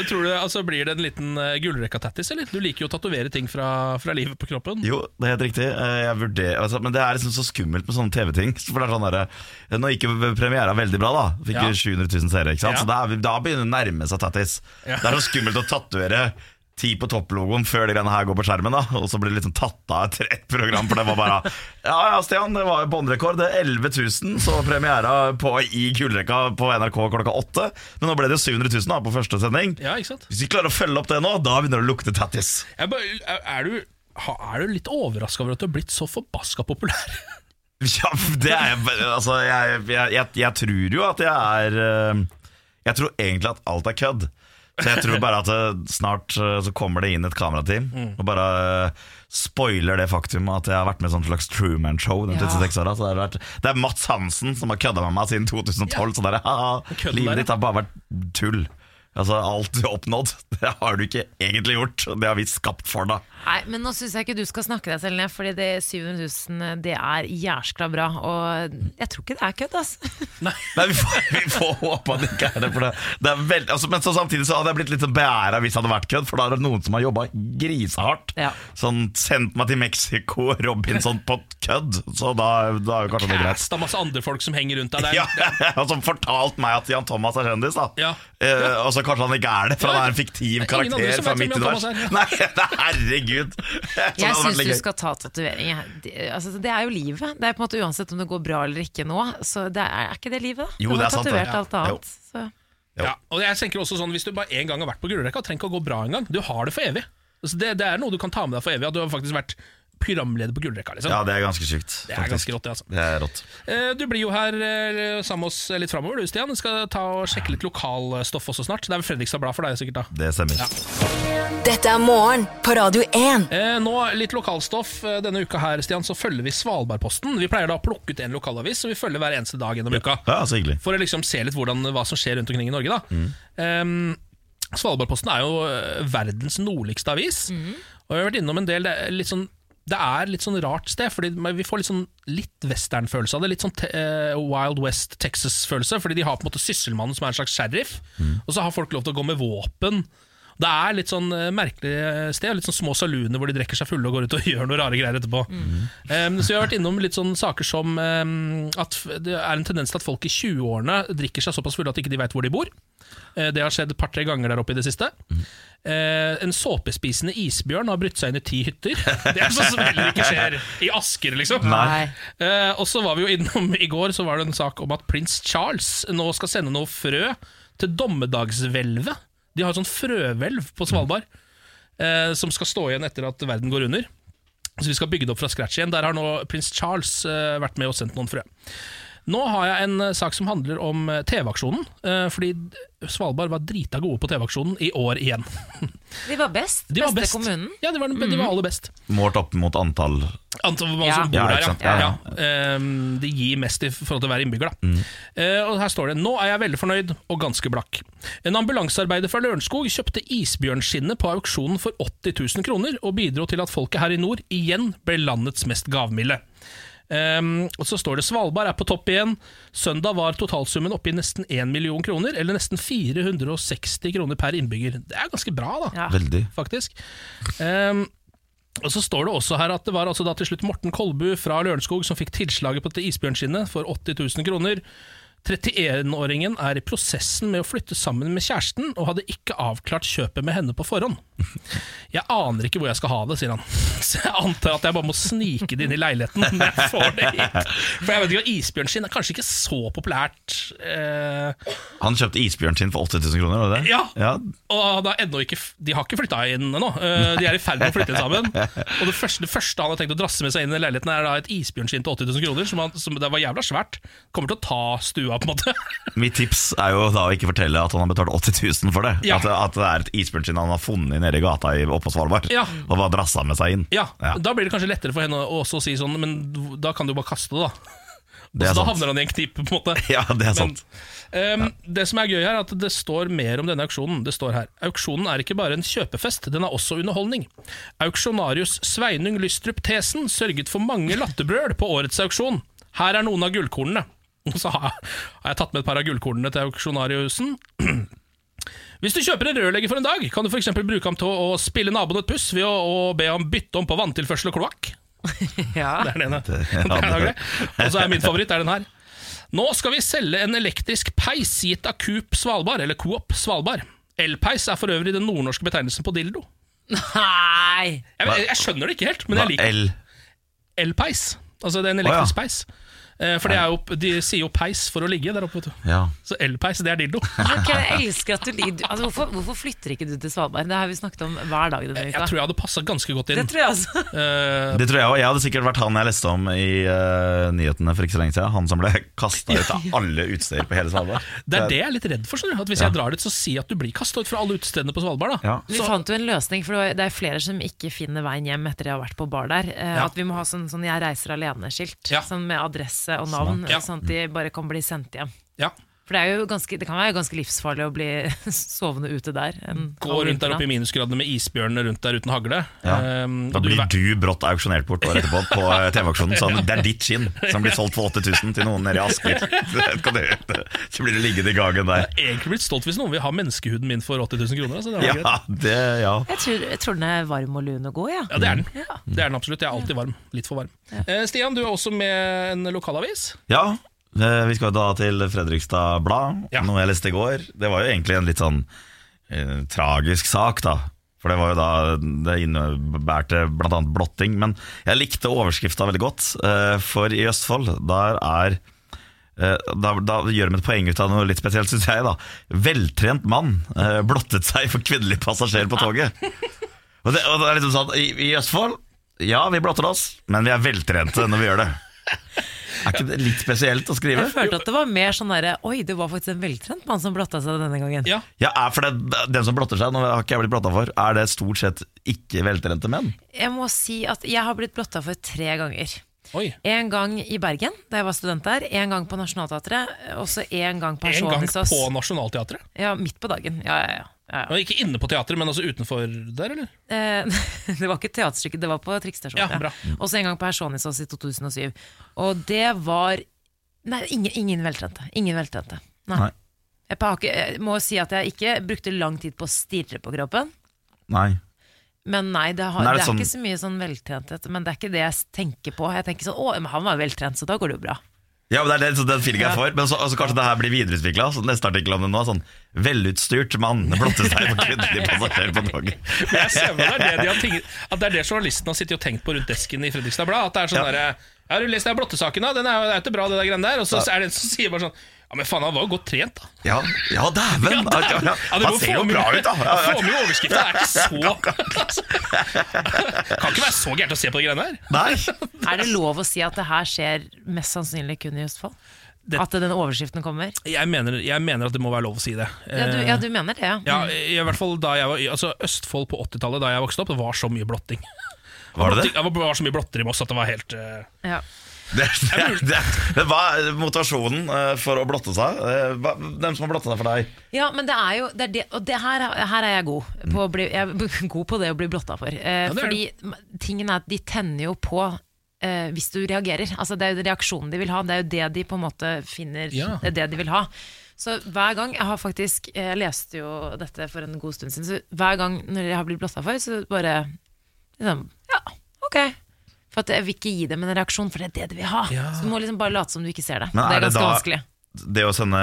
Tror du, altså Blir det en liten uh, gullrekka-tattis, eller? Du liker jo å tatovere ting fra, fra livet på kroppen. Jo, det er helt riktig. Eh, Jeg vurderer, altså, men det er liksom så skummelt med sånne TV-ting. For det er sånn der, eh, Nå gikk jo premiera veldig bra, da. Fikk Ja. jo 700 000 seere. ikke sant? Ja. Så da, da begynner det å nærme seg tattis. Ja. Det er så skummelt å tatovere ti på topp-logoen før de greiene her går på skjermen. da Og så blir det liksom tatt av etter ett program. For det var bare Ja ja, Stian, det var jo båndrekord. Det er 11 000 så premiera på, i gullrekka på NRK klokka åtte. Men nå ble det jo 700 000 da på første sending. Ja, ikke sant? Hvis vi klarer å følge opp det nå, da begynner det å lukte tattis. Er, du, er du litt overraska over at du har blitt så forbaska populær? Ja, det er Altså, jeg, jeg, jeg, jeg tror jo at jeg er eh, Jeg tror egentlig at alt er kødd. Så jeg tror bare at det, snart eh, så kommer det inn et kamerateam og bare eh, spoiler det faktum at jeg har vært med i sånn slags Truman-show Ja. Så det, vært- det er Mats Hansen som har kødda med meg siden 2012. Så det er, haha, livet ditt har bare vært tull. Altså Alt du har oppnådd, det har du ikke egentlig gjort. Det har vi skapt for deg. Nei, men nå syns jeg ikke du skal snakke deg selv ned, Fordi det 700 000 det er jæskla bra. Og jeg tror ikke det er kødd, altså. Nei, vi får, vi får håpe at det ikke er det. For det, det er veldig, altså, men så samtidig så hadde jeg blitt litt sånn beæra hvis det hadde vært kødd, for da er det noen som har jobba grisehardt. Ja. Sånn sendt meg til Mexico, Robinson på kødd. Så da, da er jo kanskje det greit. Det er masse andre folk som henger rundt deg. Det er, Ja, og som fortalt meg at Jan Thomas er kjendis, da. Ja. Eh, og så kanskje han ikke er det, for Ja. han er en fiktiv er karakter fra mitt univers. Er. Nei, herregud! Så Jeg syns du skal ta tatovering. Altså, det er jo livet. Det er på en måte Uansett om det går bra eller ikke nå, så det er, er ikke det livet, da? Jo, du det har er sant, tatovert Ja. alt annet. Så. ja, og jeg tenker også sånn Hvis du bare en gang har vært på gullrekka, trenger ikke å gå bra engang. Du har det for evig. Altså, det, det er noe du kan ta med deg for evig. At du har faktisk vært programleder på gullrekka. Liksom. Ja, det er ganske sjukt. Det er ganske rått, det, altså. Det er rått. Eh, Du blir jo her eh, sammen med oss litt framover, du Stian. Du skal ta og sjekke litt lokalstoff også snart. Det er vel Fredrikstad Blad for deg, sikkert? da Det stemmer. Dette er morgen på Radio 1. Eh, nå litt lokalstoff. Eh, Denne uka her Stian, så følger vi Svalbardposten. Vi pleier da å plukke ut en lokalavis som vi følger hver eneste dag gjennom uka. Ja, så hyggelig. For å liksom se litt hvordan, hva som skjer rundt omkring i Norge. da Ehm, Svalbardposten er jo eh, verdens nordligste avis. Og vi har vært innom en del Det er litt sånn det er litt sånn rart sted, Fordi vi får litt sånn Litt western-følelse av det. Litt sånn eh, Wild West Texas-følelse. Fordi de har på en måte Sysselmannen som er en slags sheriff, og så har folk lov til å gå med våpen. Det er litt sånn eh, merkelig sted, litt sånn små saluner hvor de drikker seg fulle og går ut og gjør noe rare greier etterpå. Um, så vi har vært innom litt sånne saker som um, at det er en tendens til at folk i 20-årene drikker seg såpass fulle at ikke de vet hvor de bor. Uh, Det har skjedd et par-tre ganger der oppe i det siste. Eh, en såpespisende isbjørn har brutt seg inn i ti hytter. Det er sånn som heller ikke skjer i Asker, liksom. Eh, og så var vi jo innom I går så var det en sak om at prins Charles nå skal sende noe frø til dommedagshvelvet. De har et sånt frøhvelv på Svalbard eh, som skal stå igjen etter at verden går under. Så vi skal bygge det opp fra scratch igjen. Der har nå prins Charles eh, vært med og sendt noen frø. Nå har jeg en eh, sak som handler om eh, TV-aksjonen. Eh, fordi Svalbard var drita gode på TV-aksjonen i år igjen. De var best. De var Beste best. kommunen. Ja, de var, de var aller best. Målt opp mot antall Antall mange Ja. som bor Ja, der, ja. Ja, ja. ja. Ehm, de gir mest i forhold til hver innbygger. Da. Eh, og her står det Nå er jeg veldig fornøyd og ganske blakk. En ambulansearbeider fra Lørenskog kjøpte isbjørnskinnet på auksjonen for 80 000 kroner, og bidro til at folket her i nord igjen ble landets mest gavmilde. Ehm, og så står det Svalbard er på topp igjen. Søndag var totalsummen oppe i nesten 1 million kroner, eller nesten 460 kroner per innbygger. Det er ganske bra, da Ja. Veldig. faktisk. Um, og så står det også her at det var altså da til slutt Morten Kolbu fra Lørenskog som fikk tilslaget på dette isbjørnskinnet for 80 000 kroner. 31-åringen er i prosessen med å flytte sammen med kjæresten, og hadde ikke avklart kjøpet med henne på forhånd. Jeg aner ikke hvor jeg skal ha det, sier han. Så jeg antar at jeg bare må snike det inn i leiligheten når jeg får det hit. For jeg vet ikke, isbjørnskinn er kanskje ikke så populært. Eh, Han kjøpte isbjørnskinn for 80 000 kroner, var det det? Ja. ja. Og da har ennå ikke, de har ikke flytta inn ennå. Eh, De er i ferd med å flytte inn sammen. Og det første, det første han har tenkt å drasse med seg inn i leiligheten, er da et isbjørnskinn til 80 000 kroner. Som, han, som det var jævla svært. Kommer til å ta stua, på en måte. Mitt tips er jo da å ikke fortelle at han har betalt 80 000 for det. Ja. At, at det er et isbjørnskinn han har funnet nede i gata i, oppe på Svalbard. Ja. Og bare drassa med seg inn. Ja, Ja. Da blir det kanskje lettere for henne å også si sånn, men da kan du bare kaste det, da. Det så sant. da havner han i en knipe, på en måte. Ja, det er Men, sant. ehm, Det som er gøy her, er at det står mer om denne auksjonen. Det står her Auksjonen er ikke bare en kjøpefest, den er også underholdning. Auksjonarius Sveinung Lystrup Thesen sørget for mange latterbrøl på årets auksjon. Her er noen av gullkornene. Og så har har jeg tatt med et par av gullkornene til auksjonariusen. Hvis du kjøper en rørlegger for en dag, kan du f.eks. bruke ham til å spille naboen et puss ved å, å be ham bytte om på vanntilførsel og kloakk. Ja. Det er den ene. Det- Det ja, er det-. Og så er min favoritt er den her. Nå skal vi selge en elektrisk peis gitt av Coop Svalbard, eller Coop Svalbard. Elpeis er for øvrig den nordnorske betegnelsen på dildo. Nei! Jeg, jeg skjønner det ikke helt, men Hva, jeg liker L elpeis. Altså det er en Å, ja. elektrisk peis. Eh, For det er jo, de sier jo peis for å ligge der oppe, vet du. Ja. Så elpeis, det er dildo. Okay, jeg elsker at du altså, hvorfor, hvorfor flytter ikke du til Svalbard? Det har vi snakket om hver dag denne Jeg tror jeg hadde passa ganske godt Det inn. tror jeg også. Eh, Det tror jeg. Jeg hadde sikkert vært han jeg leste om i uh, nyhetene for ikke så lenge siden. Han som ble kasta ut av alle utesteder på hele Svalbard. Det er det jeg er litt redd for. Sånn, At Hvis Ja. jeg drar dit, så si at du blir kasta ut fra alle utestedene på Svalbard. da Ja. Vi fant jo en løsning, for det er flere som ikke finner veien hjem etter de har vært på bar der. Uh, Ja. At vi må ha sånn, sånn 'jeg reiser alene'-skilt Ja. sånn med adresse og navn, Ja. sånn at de bare kan bli sendt hjem. Ja. For det, er jo ganske, det kan være ganske livsfarlig å bli sovende ute der. en Gå rundt der oppe i minusgradene med isbjørnene rundt der uten hagle. Ja. Um, Da blir du brått auksjonert bort året etterpå på eh, TV-aksjonen. Sånn, det er ditt skinn som blir solgt for 8000 til noen nede i Asker. Det kan du- Så blir det liggende i gangen der. Jeg har egentlig blitt stolt hvis noen vil ha menneskehuden min for 80 000 kroner. Altså, det greit. Ja, det, ja. Jeg tror, jeg tror den er varm og lun og god, ja. Ja, det er den. Ja. Det er den absolutt. Jeg er alltid varm. Litt for varm. Ja. Stian, du er også med en lokalavis. ja. Eh, Vi skal da til Fredrikstad Blad, Ja. noe jeg leste i går. Det var jo egentlig en litt sånn eh, tragisk sak, da. For det var jo da Det innebærte bl.a. blotting. Men jeg likte overskrifta veldig godt. eh, For i Østfold, der er eh, da, da gjør de et poeng ut av noe litt spesielt, syns jeg. da Veltrent mann eh, blottet seg for kvinnelig passasjer på toget. Og det, og det er liksom sånn i, I Østfold, ja, vi blotter oss, men vi er veltrente når vi gjør det. Er ikke det litt spesielt å skrive? Jeg følte at det var mer sånn derre Oi, det var faktisk en veltrent mann som blotta seg denne gangen. Ja. Ja, er for det, Den som blotter seg, nå har ikke jeg blitt blotta for, er det stort sett ikke veltrente menn? Jeg må si at jeg har blitt blotta for tre ganger. Oi. En gang i Bergen, da jeg var student der. En gang på Nationaltheatret. Og så en gang på En gang på Nationaltheatret. Ja, midt på dagen. Ja, ja, ja. Ja, ja. Ikke inne på teatret, men også utenfor der, eller? Eh, det var ikke teaterstykket, det var på trikkestasjonen. Ja, ja. Og så en gang på Asjonissos i 2007. Og det var Nei, ingen, ingen veltrente. Ingen veltrente. Nei. Nei. Jeg, ikke- jeg må si at jeg ikke brukte lang tid på å stirre på kroppen. Nei. Men nei, det, har, Men det, det er sånn- ikke så mye sånn veltrenthet. Men det er ikke det jeg tenker på. Jeg tenker sånn, å, men han var veltrent, så da går det jo bra. Ja, men Det er den, den feelingen jeg får. Men så, altså, kanskje det her blir videreutvikla. Så neste artikkel om det nå sånn Velutstyrt mann blotter seg for kvinnelige passasjerer på toget. Men jeg ser meg det det de At det er det journalisten har sittet og tenkt på rundt desken i Fredrikstad Blad. At det er sånn Ja. derre har du lest den blottesaken, da? Den er jo ikke bra, det der greiene der. Og så er det en som sier bare sånn Ja, men faen, han var jo godt trent, da. Ja, ja dæven! Ja, ja, ja. Han ser jo bra ut, da! Ja, Få med i overskriften. Det er ikke så Kan ikke være så gærent å se på de greiene her. Nei. Er det lov å si at det her skjer mest sannsynlig kun i Østfold? At den overskriften kommer? Jeg mener, jeg mener at det må være lov å si det. Ja, du, ja, du mener det, ja. Ja, i hvert fall da jeg var Altså Østfold på 80-tallet, da jeg vokste opp, det var så mye blotting. Var det det? Det var, var så mye blotter i Moss at det var helt uh, ja. Det, det, det, det var motivasjonen eh, for å blotte seg. Eh, hva- Hvem som har blotta seg for deg? Ja, men det er jo det er det, Og det her, her er jeg god på, å bli, jeg er god på det å bli blotta for. Eh, Ja, fordi tingen er at de tenner jo på eh, hvis du reagerer. Altså Det er jo reaksjonen de vil ha. Det er jo det de på en måte finner Ja. Det er det de vil ha. Så hver gang Jeg har faktisk Jeg leste jo dette for en god stund siden, så hver gang når jeg har blitt blotta for, så bare liksom, Ja, ok. For at jeg vil ikke gi dem en reaksjon, for det er det de vil ha. Ja. Så du må liksom bare late som du ikke ser det. Men det er er det ganske da- vanskelig. Det å sende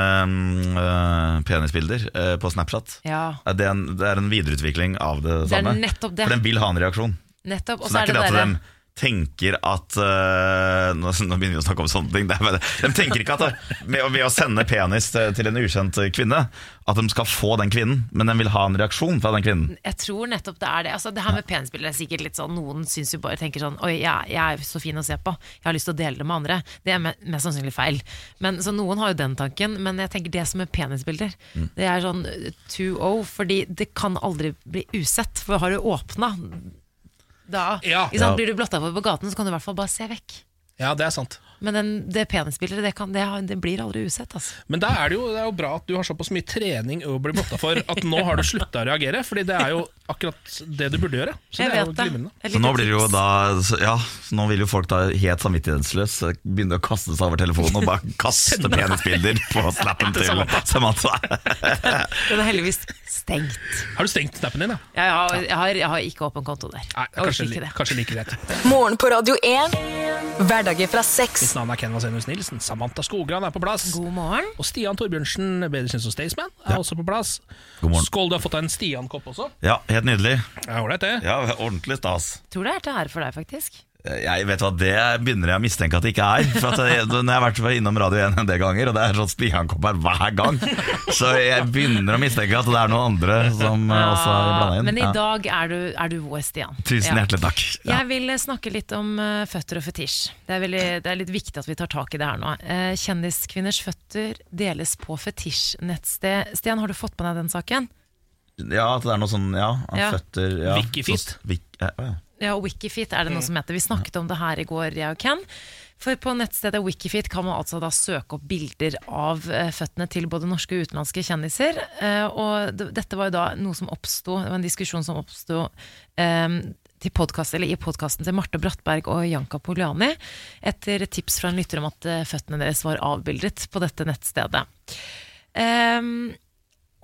eh, penisbilder øh, på Snapchat, Ja. er det, en, det er en videreutvikling av det, Det er samme? For den vil ha en reaksjon. Nettopp. Og Så det er er ikke det det at de tenker at uh, nå, nå begynner vi å snakke om sånne ting. De tenker ikke at med, ved å sende penis til, til en ukjent kvinne, at de skal få den kvinnen, men de vil ha en reaksjon fra den kvinnen. Jeg tror nettopp det er det. Altså, det her med penisbilder er sikkert litt sånn Noen syns jo bare tenker sånn Oi, jeg, jeg er så fin å se på. Jeg har lyst til å dele det med andre. Det er mest sannsynlig feil. Men, så noen har jo den tanken, men jeg tenker det som er penisbilder, Mm. det er sånn 2-0, fordi det kan aldri bli usett. For har du åpna da Ja. ikke sant, Ja. Blir du blotta for på gaten, så kan du i hvert fall bare se vekk. Ja, det er sant. Men den, det penisbildet, det, kan, det, det blir aldri usett. Altså. Men da er det, jo, det er jo bra at du har såpass mye trening å bli blotta for at nå har du slutta å reagere. Fordi det er jo akkurat det du burde gjøre. Så Jeg det er jo glimrende. Så nå blir det jo da Ja, nå vil jo folk da helt samvittighetsløst begynne å kaste seg over telefonen og bare kaste penisbilder på snappen til Samantha. Den er heldigvis stengt. Har du stengt snappen din, da? Jeg har, jeg har, jeg har ikke åpen konto der. Nei, kanskje, ikke det. kanskje like greit. Morgen på Radio 1. Hverdager fra seks. Mitt navn er Ken Vasenus Nilsen. Samantha Skogran er på plass. God morgen. Og Stian Torbjørnsen, bedre kjent som Staysman, er også på plass. God morgen. Skål, du har fått deg en Stian-kopp også. Ja, helt nydelig. Ja, Ålreit, det. Ja, Ordentlig stas. Tror det er til ære for deg, faktisk. Jeg vet hva, Det begynner jeg å mistenke at det ikke er. For at jeg, når jeg har vært innom Radio 1 en del ganger, og det er sånn Stian-kopp her hver gang, så jeg begynner å mistenke at det er noen andre som ja, også er blanda inn. Men i Ja. dag er du, er du vår, Stian. Tusen Ja. hjertelig takk. Ja. Jeg vil eh, snakke litt om eh, føtter og fetisj. Det er, veldig, det er litt viktig at vi tar tak i det her nå. Kjendiskvinners føtter deles på fetisj-nettsted. Stian, har du fått med deg den saken? ja, at det er noe sånn Ja, Ja. føtter ja. Wikifeet. Så- Wik, ja, ja. Ja, Wikifeet er det noe som heter. Vi snakket om det her i går, jeg og Ken. For på nettstedet Wikifeet kan man altså da søke opp bilder av eh, føttene til både norske og utenlandske kjendiser. Eh, og dette var jo da noe som oppsto, det var en diskusjon som oppsto um, til podcast, eller i podkasten til Marte Brattberg og Janka Poliani etter tips fra en lytter om at føttene deres var avbildet på dette nettstedet. Um,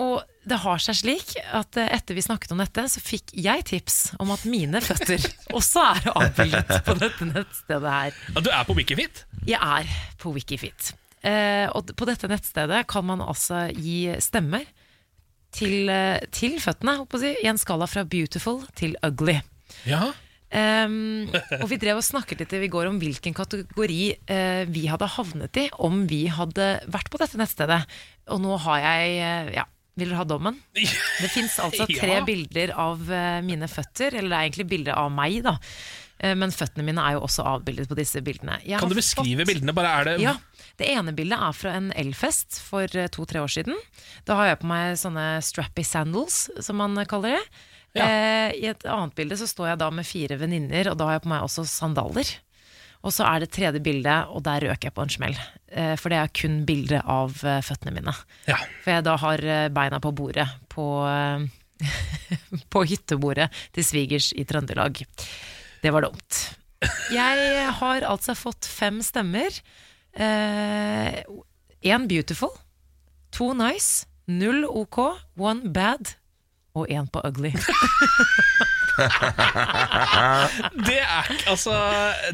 og det har seg slik at eh, etter vi snakket om dette, så fikk jeg tips om at mine føtter også er avbildet på dette nettstedet her. Du er på Wikifit? Jeg er på Wikifit. Eh, og på dette nettstedet kan man altså gi stemmer til, eh, til føttene, på i en skala fra beautiful til ugly. Ja. Um, og vi drev og snakket litt i går om hvilken kategori uh, vi hadde havnet i om vi hadde vært på dette nettstedet. Og nå har jeg uh, ja, Vil dere ha dommen? Det fins altså tre Ja. bilder av eh, mine føtter, eller det er egentlig bilder av meg, da. Eh, men føttene mine er jo også avbildet på disse bildene. Jeg Kan du beskrive fått- bildene? Bare er det ja, Det ene bildet er fra en elfest for eh, to-tre år siden. Da har jeg på meg sånne strappy sandals, som man kaller det. Ja. Eh, I et annet bilde så står jeg da med fire venninner, og da har jeg på meg også sandaler. Og så er det tredje bildet, og der røk jeg på en smell. Eh, for det er kun bilde av eh, føttene mine. Ja. For jeg da har eh, beina på bordet på, på hyttebordet til svigers i Trøndelag. Det var dumt. Jeg har altså fått fem stemmer. Én beautiful, to nice, Null OK, one bad og én på ugly. Det er, ikke- altså,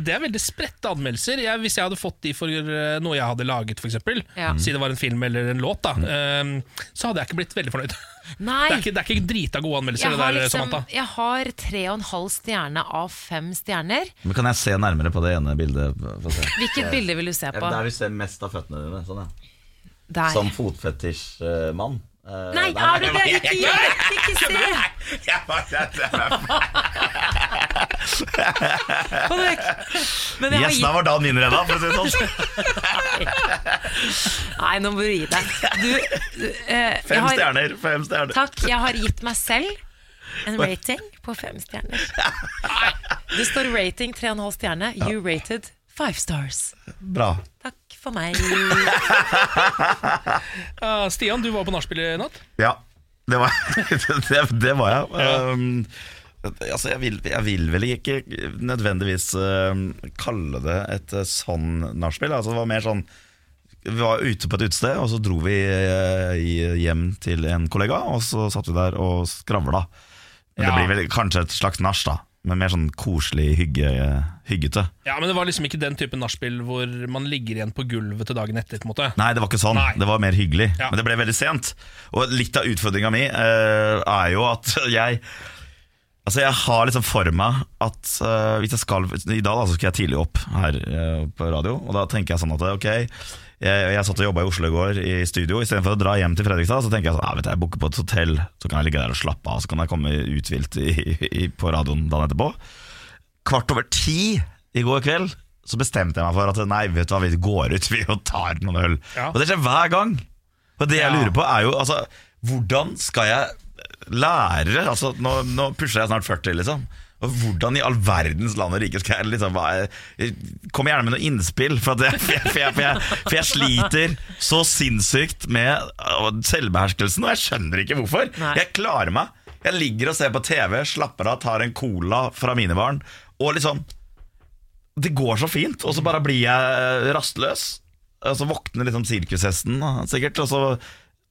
det er veldig spredte anmeldelser. Jeg, hvis jeg hadde fått de for eh, noe jeg hadde laget, f.eks., Ja. si det var en film eller en låt, da, eh, så hadde jeg ikke blitt veldig fornøyd. Nei. Det er ikke, det er ikke drita gode anmeldelser, Jeg det har, der, liksom, Samantha. jeg har tre og en halv stjerne av fem stjerner. Men Kan jeg se nærmere på det ene bildet? Hvilket bilde vil du se på? Der vi ser mest av føttene dine. Sånn, ja. Der. Som fotfetisjmann. Eh, Nei, er det det? Ikke gjør det! Ikke se! Da var dagen min redda, for å si det sånn. Nei, nå må du gi deg. Du, du, eh, Fem har- stjerner. Fem stjerner. Takk. Jeg har gitt meg selv en rating på fem stjerner. Det står rating 3,5 stjerne. You rated five stars. Bra. Takk for meg. uh, Stian, du var på nachspiel i natt. Ja, det var, det, det var jeg. Um, altså, jeg vil, jeg vil vel ikke nødvendigvis uh, kalle det et uh, sånn nachspiel. Altså, det var mer sånn Vi var ute på et utested, og så dro vi uh, hjem til en kollega, og så satt vi der og skravla. Ja. det blir vel kanskje et slags nach, da. Men mer sånn koselig, hygge, hyggete. Ja, Men det var liksom ikke den type nachspiel hvor man ligger igjen på gulvet til dagen etter. på en måte Nei, det var ikke sånn. Nei. Det var mer hyggelig. Ja. Men det ble veldig sent. Og litt av utfordringa mi eh, er jo at jeg Altså Jeg har liksom for meg at uh, hvis jeg skal I dag da, så skal jeg tidlig opp her uh, på radio, og da tenker jeg sånn at ok jeg, jeg satt og jobba i Oslo i går i studio. Istedenfor å dra hjem til Fredrikstad, så tenker jeg sånn, ja, vet du, jeg booker på et hotell, så kan jeg ligge der og slappe av. Så kan jeg komme uthvilt på radioen dagen etterpå. Kvart over ti i går kveld så bestemte jeg meg for at nei, vet du hva, vi går ut vi og tar noen øl. Ja. Og det skjer hver gang. Og det jeg lurer på er jo altså, Hvordan skal jeg lære altså, nå, nå pusher jeg snart 40, liksom. Hvordan i all verdens land og rike skal jeg liksom Kom gjerne med noe innspill, for, jeg, for, jeg, for, jeg, for, jeg, sliter så sinnssykt med selvbeherskelsen, og jeg skjønner ikke hvorfor. Nei. Jeg klarer meg. Jeg ligger og ser på TV, slapper av, tar en cola fra minibaren, og liksom Det går så fint, og så bare blir jeg rastløs. Og så våkner liksom sirkushesten, sikkert, og så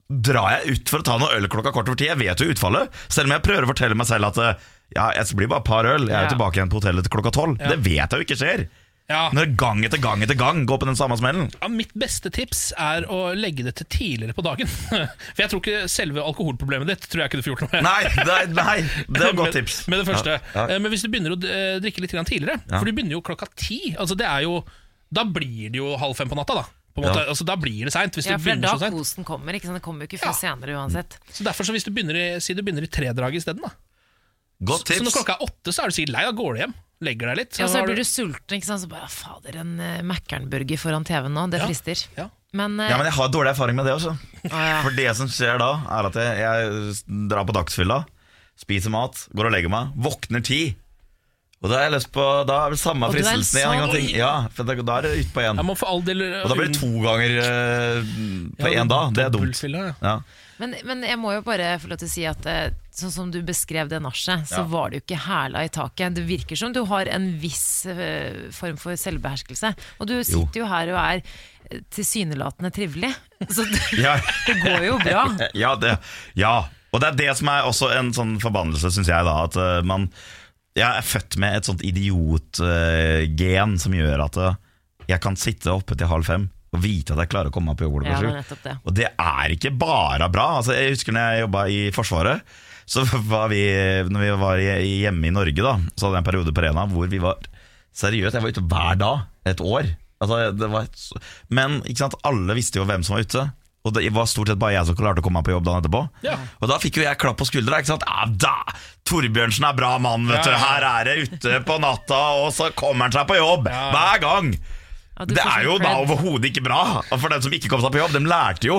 drar jeg ut for å ta noe øl klokka kort over ti. Jeg vet jo utfallet, selv om jeg prøver å fortelle meg selv at ja, jeg blir bare et par øl. Jeg er jo tilbake igjen på hotellet til klokka tolv. Det vet jeg jo ikke skjer. Ja. Når gang etter gang etter gang går på den samme smellen. Ja, mitt beste tips er å legge det til tidligere på dagen. For jeg tror ikke selve alkoholproblemet ditt tror jeg ikke du får gjort noe med. Nei, nei, nei det er et godt tips. Med det første. Ja, ja. Eh, Men hvis du begynner å eh, drikke litt tidligere, Ja. for du begynner jo klokka ti altså det er jo, Da blir det jo halv fem på natta, da. På en måte. Ja. Altså, da blir det seint. Hvis Ja, du for det er da kosen kommer. Ikke sant? Det kommer jo ikke før senere uansett. Så derfor så hvis du begynner i, Si du begynner i tredraget isteden, da. Godt Så når klokka er åtte, så er du sikkert lei. Da går du hjem. Legger deg litt. Ja, så blir du sulten, ikke sant? så bare fader, en uh, Mækkern-burger foran TV-en nå, det Ja. frister. Ja. Men, uh, Ja, men jeg har dårlig erfaring med det også. Ja. For det som skjer da, er at jeg, jeg drar på dagsfylla, spiser mat, går og legger meg, våkner ti. Og da har jeg lyst på Da er det samme fristelsen igjen. sånn-. Ja, for da, da er det utpå igjen. Del Og da blir det to ganger uh, på én dag. Det er dumt. Ja. Men, men jeg må jo bare få lov til å si at eh, sånn som du beskrev det nachet, så Ja. var det jo ikke hæla i taket. Det virker som du har en viss eh, form for selvbeherskelse. Og du sitter jo her og er eh, tilsynelatende trivelig. Så det, Ja. det går jo bra. Ja, det, ja. Og det er det som er også en sånn forbannelse, syns jeg, da. At man Jeg er født med et sånt idiotgen som gjør at jeg kan sitte oppe til halv fem og vite at jeg klarer å komme meg på jobb Ja, klokka sju. Og det er ikke bare bra. Altså, jeg husker når jeg jobba i Forsvaret. Så var vi, når vi var hjemme i Norge, da så hadde jeg en periode på Rena hvor vi var Seriøst, jeg var ute hver dag. Et år. Altså, det var, et- men ikke sant, alle visste jo hvem som var ute. Og det var stort sett bare jeg som klarte å komme meg på jobb dagen etterpå. Ja. Og da fikk jo jeg klapp på skuldra. Ikke sant? Da! Torbjørnsen er bra mann, vet Ja, du. Her er det ute på natta, og så kommer han seg på jobb. Ja. Hver gang. Det er sånn jo da overhodet ikke bra. For dem som ikke kom seg på jobb, de lærte jo.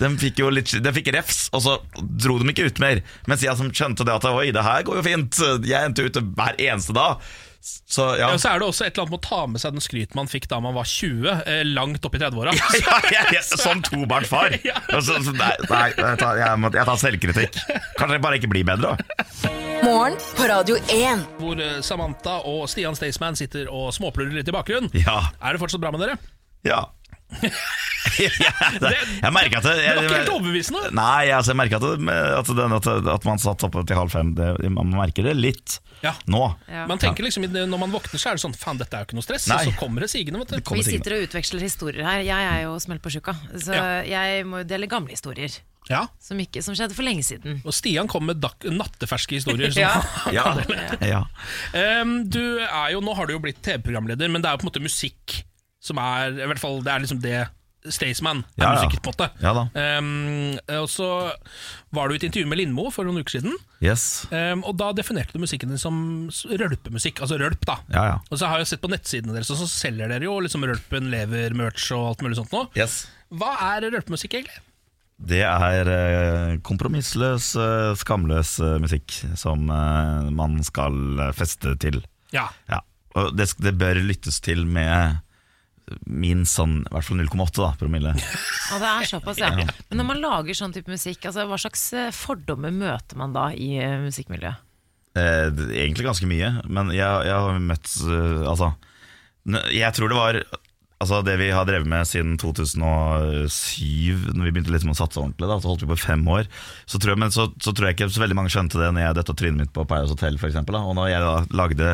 De fikk jo litt, de fikk refs, og så dro de ikke ut mer. Mens jeg som skjønte det at oi, det her går jo fint. Jeg endte ute hver eneste dag. Så ja. Ja, så er det også et eller annet med å ta med seg den skryt man fikk da man var 20, eh, langt opp i 30-åra. ja, ja, ja, som tobarnsfar. Ja. Altså, nei, nei, jeg tar, jeg, må, jeg tar selvkritikk. Kanskje jeg bare ikke blir bedre. da. Morgen på Radio 1. Hvor eh, Samantha og Stian Staysman sitter og småplurrer litt i bakgrunnen. Ja. Er det fortsatt bra med dere? ja. Jeg merka at det, Det var ikke helt overbevisende. Nei, altså, jeg merker at, at, at, at man satt oppe til halv fem det, Man merker det litt Ja. nå. Man tenker liksom, Når man våkner, så er det sånn Faen, dette er jo ikke noe stress. Nei. Og så kommer det sigende. vet du Vi sitter og utveksler historier her. Jeg er jo smelt på sjuka, så Ja. jeg må jo dele gamle historier. Ja. Som, ikke, som skjedde for lenge siden. Og Stian kom med dak natteferske historier. Ja. Ja. Ja. Em, du er jo, Nå har du jo blitt TV-programleder, men det er jo på en måte musikk som er i hvert fall, Det er liksom det Staysman er Ja, ja. musikken, på en måte. Ja. Em, og så var du i et intervju med Lindmo for noen uker siden, Yes. Um, og da definerte du musikken din som rølpemusikk. Altså rølp, da. Ja, ja. Og så har jeg sett på nettsidene deres, og så selger dere jo liksom rølpen, lever, merch og alt mulig sånt nå. Yes. Hva er rølpemusikk, egentlig? Det er eh, kompromissløs, eh, skamløs eh, musikk som man skal feste til. Ja. Ja. Og det, det bør lyttes til med minst sånn, i hvert fall 0,8 da, promille. Og det er såpass, ja. Men når man lager sånn type musikk, altså, hva slags eh, fordommer møter man da i eh, musikkmiljøet? Eh, egentlig ganske mye, men jeg, jeg har møtt eh, Altså, jeg tror det var Altså Det vi har drevet med siden 2007, Når vi begynte liksom å satse ordentlig, da, så holdt vi på i fem år. Så tror jeg, men så, så tror jeg ikke så veldig mange skjønte det når jeg døtta trynet mitt på Paradise Hotel, for eksempel, da. Og når jeg da lagde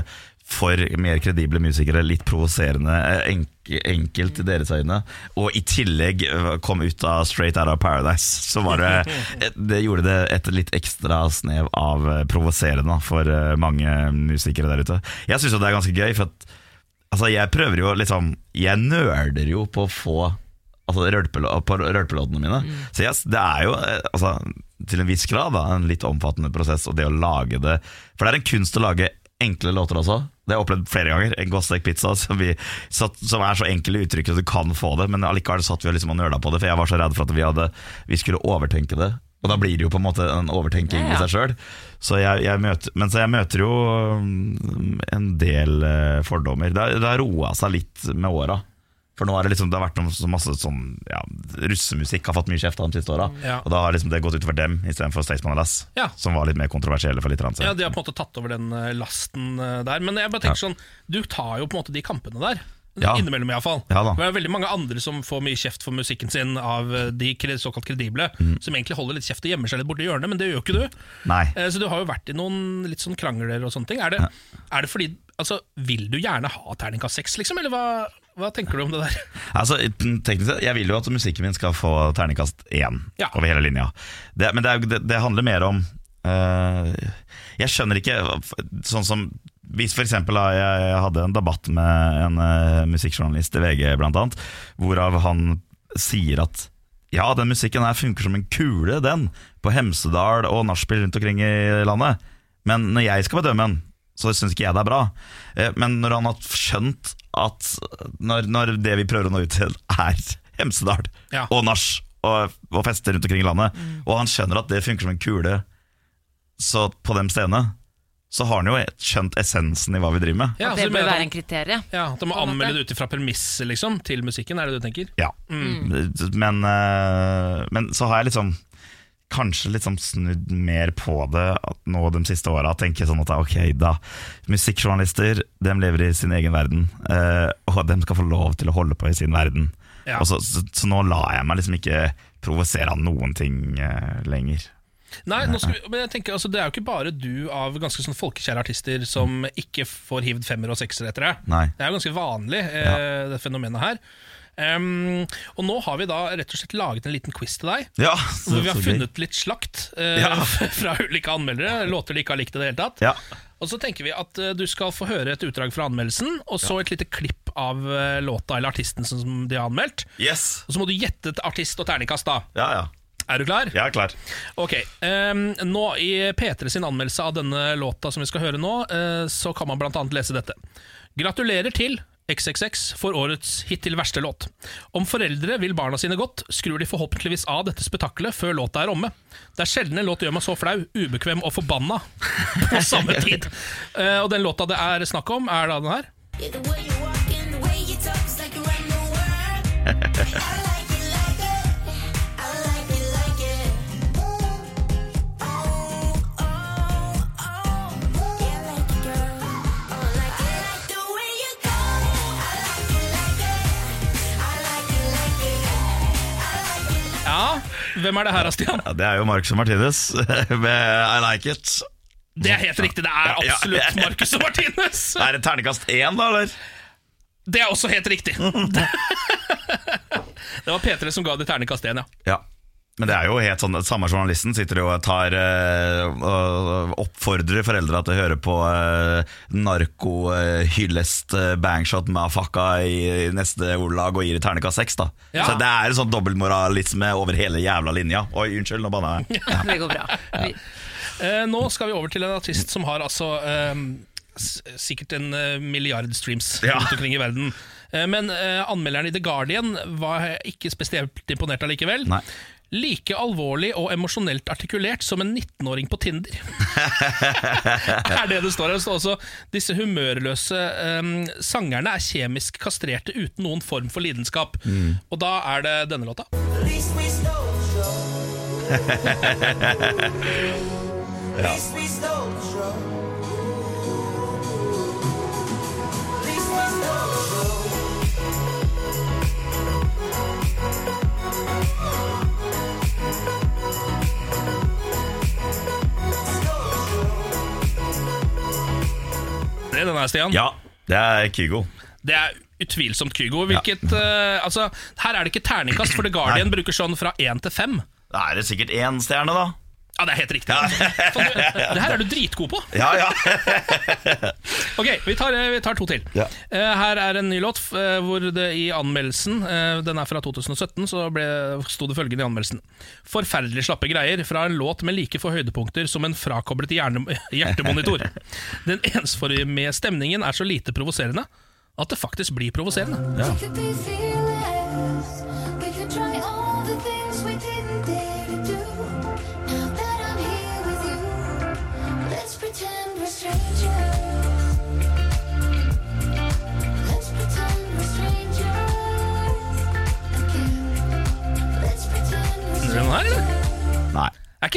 for mer kredible musikere, litt provoserende, eh, enk, enkelt i deres øyne, og i tillegg eh, kom ut av Straight Out of Paradise, så var det Det gjorde det et litt ekstra snev av eh, provoserende for eh, mange musikere der ute. Jeg syns jo det er ganske gøy, for at Altså, jeg prøver jo liksom Jeg nerder jo på å få altså, rølpelå- på rølpelåtene mine. Så yes, det er jo eh, altså, til en viss grad da, en litt omfattende prosess, og det å lage det For det er en kunst å lage enkle låter også. Det har jeg opplevd flere ganger. En godstekt pizza som, vi, satt, som er så enkel i uttrykket at du kan få det, men allikevel satt vi liksom og nerda på det, for jeg var så redd for at vi, hadde, vi skulle overtenke det. Og da blir det jo på en måte en overtenking Ja, ja. i seg sjøl. Så jeg, jeg møter, men så jeg møter jo mm, en del eh, fordommer. Det har roa seg litt med åra. For nå er det liksom, det har vært noe, så masse sånn ja, Russemusikk har fått mye kjeft de siste åra. Ja. Og da har liksom det gått utover dem istedenfor Staysman og Lass, Ja. som var litt mer kontroversielle for litt. Ja, De har på en måte tatt over den eh, lasten eh, der. Men jeg bare tenker Ja. sånn Du tar jo på en måte de kampene der. Ja. Innimellom, iallfall. Ja da. Det er veldig mange andre som får mye kjeft for musikken sin av eh, de såkalt kredible, Mm. som egentlig holder litt kjeft og gjemmer seg litt borti hjørnet, men det gjør jo ikke du. Nei. Så du har jo vært i noen litt sånn krangler og sånne ting. Er det, er det fordi Altså, Vil du gjerne ha terningkast seks, liksom? Eller hva, hva tenker du om det der? Altså, teknisk sett, Jeg vil jo at musikken min skal få terningkast én Ja. over hele linja. Det, men det, er, det, det handler mer om uh, Jeg skjønner ikke Sånn som Hvis for eksempel jeg hadde en debatt med en uh, musikkjournalist i VG, blant annet, hvorav han sier at ja, den musikken her funker som en kule, den, på Hemsedal og nachspiel rundt omkring i landet. Men når jeg skal bedømme den, så syns ikke jeg det er bra. Eh, Men når han har skjønt at når, når det vi prøver å nå ut til, er Hemsedal Ja. og nach og, og fester rundt omkring i landet, og han skjønner at det funker som en kule så på de stedene, så har han jo skjønt essensen i hva vi driver med. Ja, det bør være en kriterium. Ja, At de må anmelde det ut ifra premisset liksom, til musikken, er det du tenker? Ja. Men, eh, men så har jeg liksom kanskje liksom snudd mer på det nå de siste åra. Tenker sånn at ok, da. Musikkjournalister de lever i sin egen verden, eh, og de skal få lov til å holde på i sin verden. Ja. Og så, så, så nå lar jeg meg liksom ikke provosere av noen ting eh, lenger. Nei, vi, men jeg tenker altså, Det er jo ikke bare du av ganske sånn folkekjære artister som ikke får hivd femmer og sekser etter deg. Nei. Det er jo ganske vanlig, eh, det fenomenet her. Em, og nå har vi da rett og slett laget en liten quiz til deg. Ja, Hvor vi har så funnet litt slakt uh, Ja. fra ulike anmeldere. Låter de ikke har likt i det hele tatt. Ja. Og så tenker vi at uh, du skal få høre et utdrag fra anmeldelsen, og så et lite klipp av uh, låta eller artisten som de har anmeldt. Yes! Og så må du gjette et artist og terningkast, da. Ja, ja. Er du klar? Jeg er klar. Ok, um, nå I P3 sin anmeldelse av denne låta som vi skal høre nå, uh, så kan man annet lese dette. Gratulerer til XXX for årets hittil verste låt. Om foreldre vil barna sine godt, skrur de forhåpentligvis av dette spetakkelet før låta er omme. Det er sjelden en låt gjør meg så flau, ubekvem og forbanna på samme tid. Eh, og den låta det er snakk om, er da den her. Hvem er det her, Stian? Ja, det er jo Marcus Martinez med I Like It. Det er helt riktig. Det er absolutt Marcus og Martinez. Er det ternekast én, da, eller? Det er også helt riktig. det var P3 som ga det ternekast 1, ja. Ja. Men det er jo helt sånn Samme journalisten sitter jo og tar eh, og oppfordrer foreldra til å høre på narkohyllest bangshot Med eh, bangshot mafaka i neste ordlag og gir i terningkast seks. Ja. Så det er sånn dobbeltmoralisme over hele jævla linja. Oi, unnskyld, nå banna jeg. Det går bra. Ja. Eh, nå skal vi over til en artist som har altså eh, sikkert en eh, milliard streams Ja. rundt omkring i verden. Eh, men eh, anmelderen i The Guardian var ikke spesielt imponert allikevel. Nei. Like alvorlig og emosjonelt artikulert som en 19-åring på Tinder. er det det står her. Det står også disse humørløse um, sangerne er kjemisk kastrerte uten noen form for lidenskap. Og da er det denne låta. Det her, Stian. Ja, det er Kygo. Det er utvilsomt Kygo. Hvilket, eh, altså, her er det ikke terningkast, for The Guardian Nei. bruker sånn fra én til fem. Da er det sikkert én stjerne, da. Ja, det er helt riktig. Ja. du, det her er du dritgod på. Ja, ja. Ok, vi tar, vi tar to til. Ja. Eh, her er en ny låt eh, hvor det i anmeldelsen eh, Den er fra 2017, så ble, sto det følgende i anmeldelsen. Forferdelig slappe greier fra en låt med like få høydepunkter som en frakoblet hjerne, hjertemonitor. Den ensformige stemningen er så lite provoserende at det faktisk blir provoserende. Den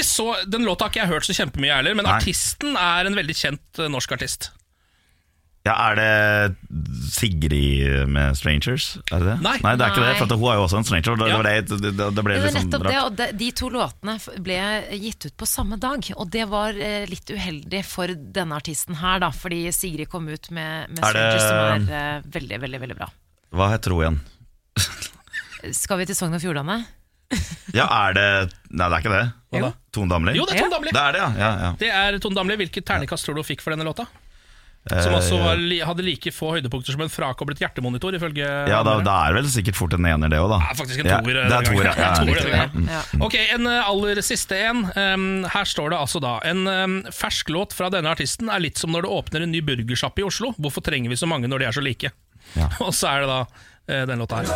så, den låta har ikke jeg hørt så kjempemye, heller, men Nei. artisten er en veldig kjent eh, norsk artist. Ja, Er det Sigrid med 'Strangers'? Er det det? Nei. det er ikke det, for hun er jo også en stranger. Det, Ja. det, det, det, ble det litt sånn nettopp det, og de, de to låtene ble gitt ut på samme dag, og det var eh, litt uheldig for denne artisten her, da, fordi Sigrid kom ut med, med Er det- Strangers, som er eh, veldig, veldig, veldig bra. Hva heter hun igjen? Skal vi til Sogn og Fjordane? Ja, er det Nei, det er ikke det. Hva da? Tone Damli? Jo, det er Tone Damli. Det er det, ja. ja, ja. Det er Tone Damli. Hvilket ternekast tror du hun fikk for denne låta? Som altså også var, hadde like få høydepunkter som en frakoblet hjertemonitor, ifølge ja, da, da er det vel sikkert fort en ener, det òg, da. Ja, faktisk en Ja, toer. det denne er toer, ja. ja, Toer riktig. Ja. Ok, En eh, aller siste en. Um, her står det altså da En um, fersk låt fra denne artisten er litt som når det åpner en ny burgersjappe i Oslo. Hvorfor trenger vi så mange når de er så like? Ja. Og så er det da uh, den låta her.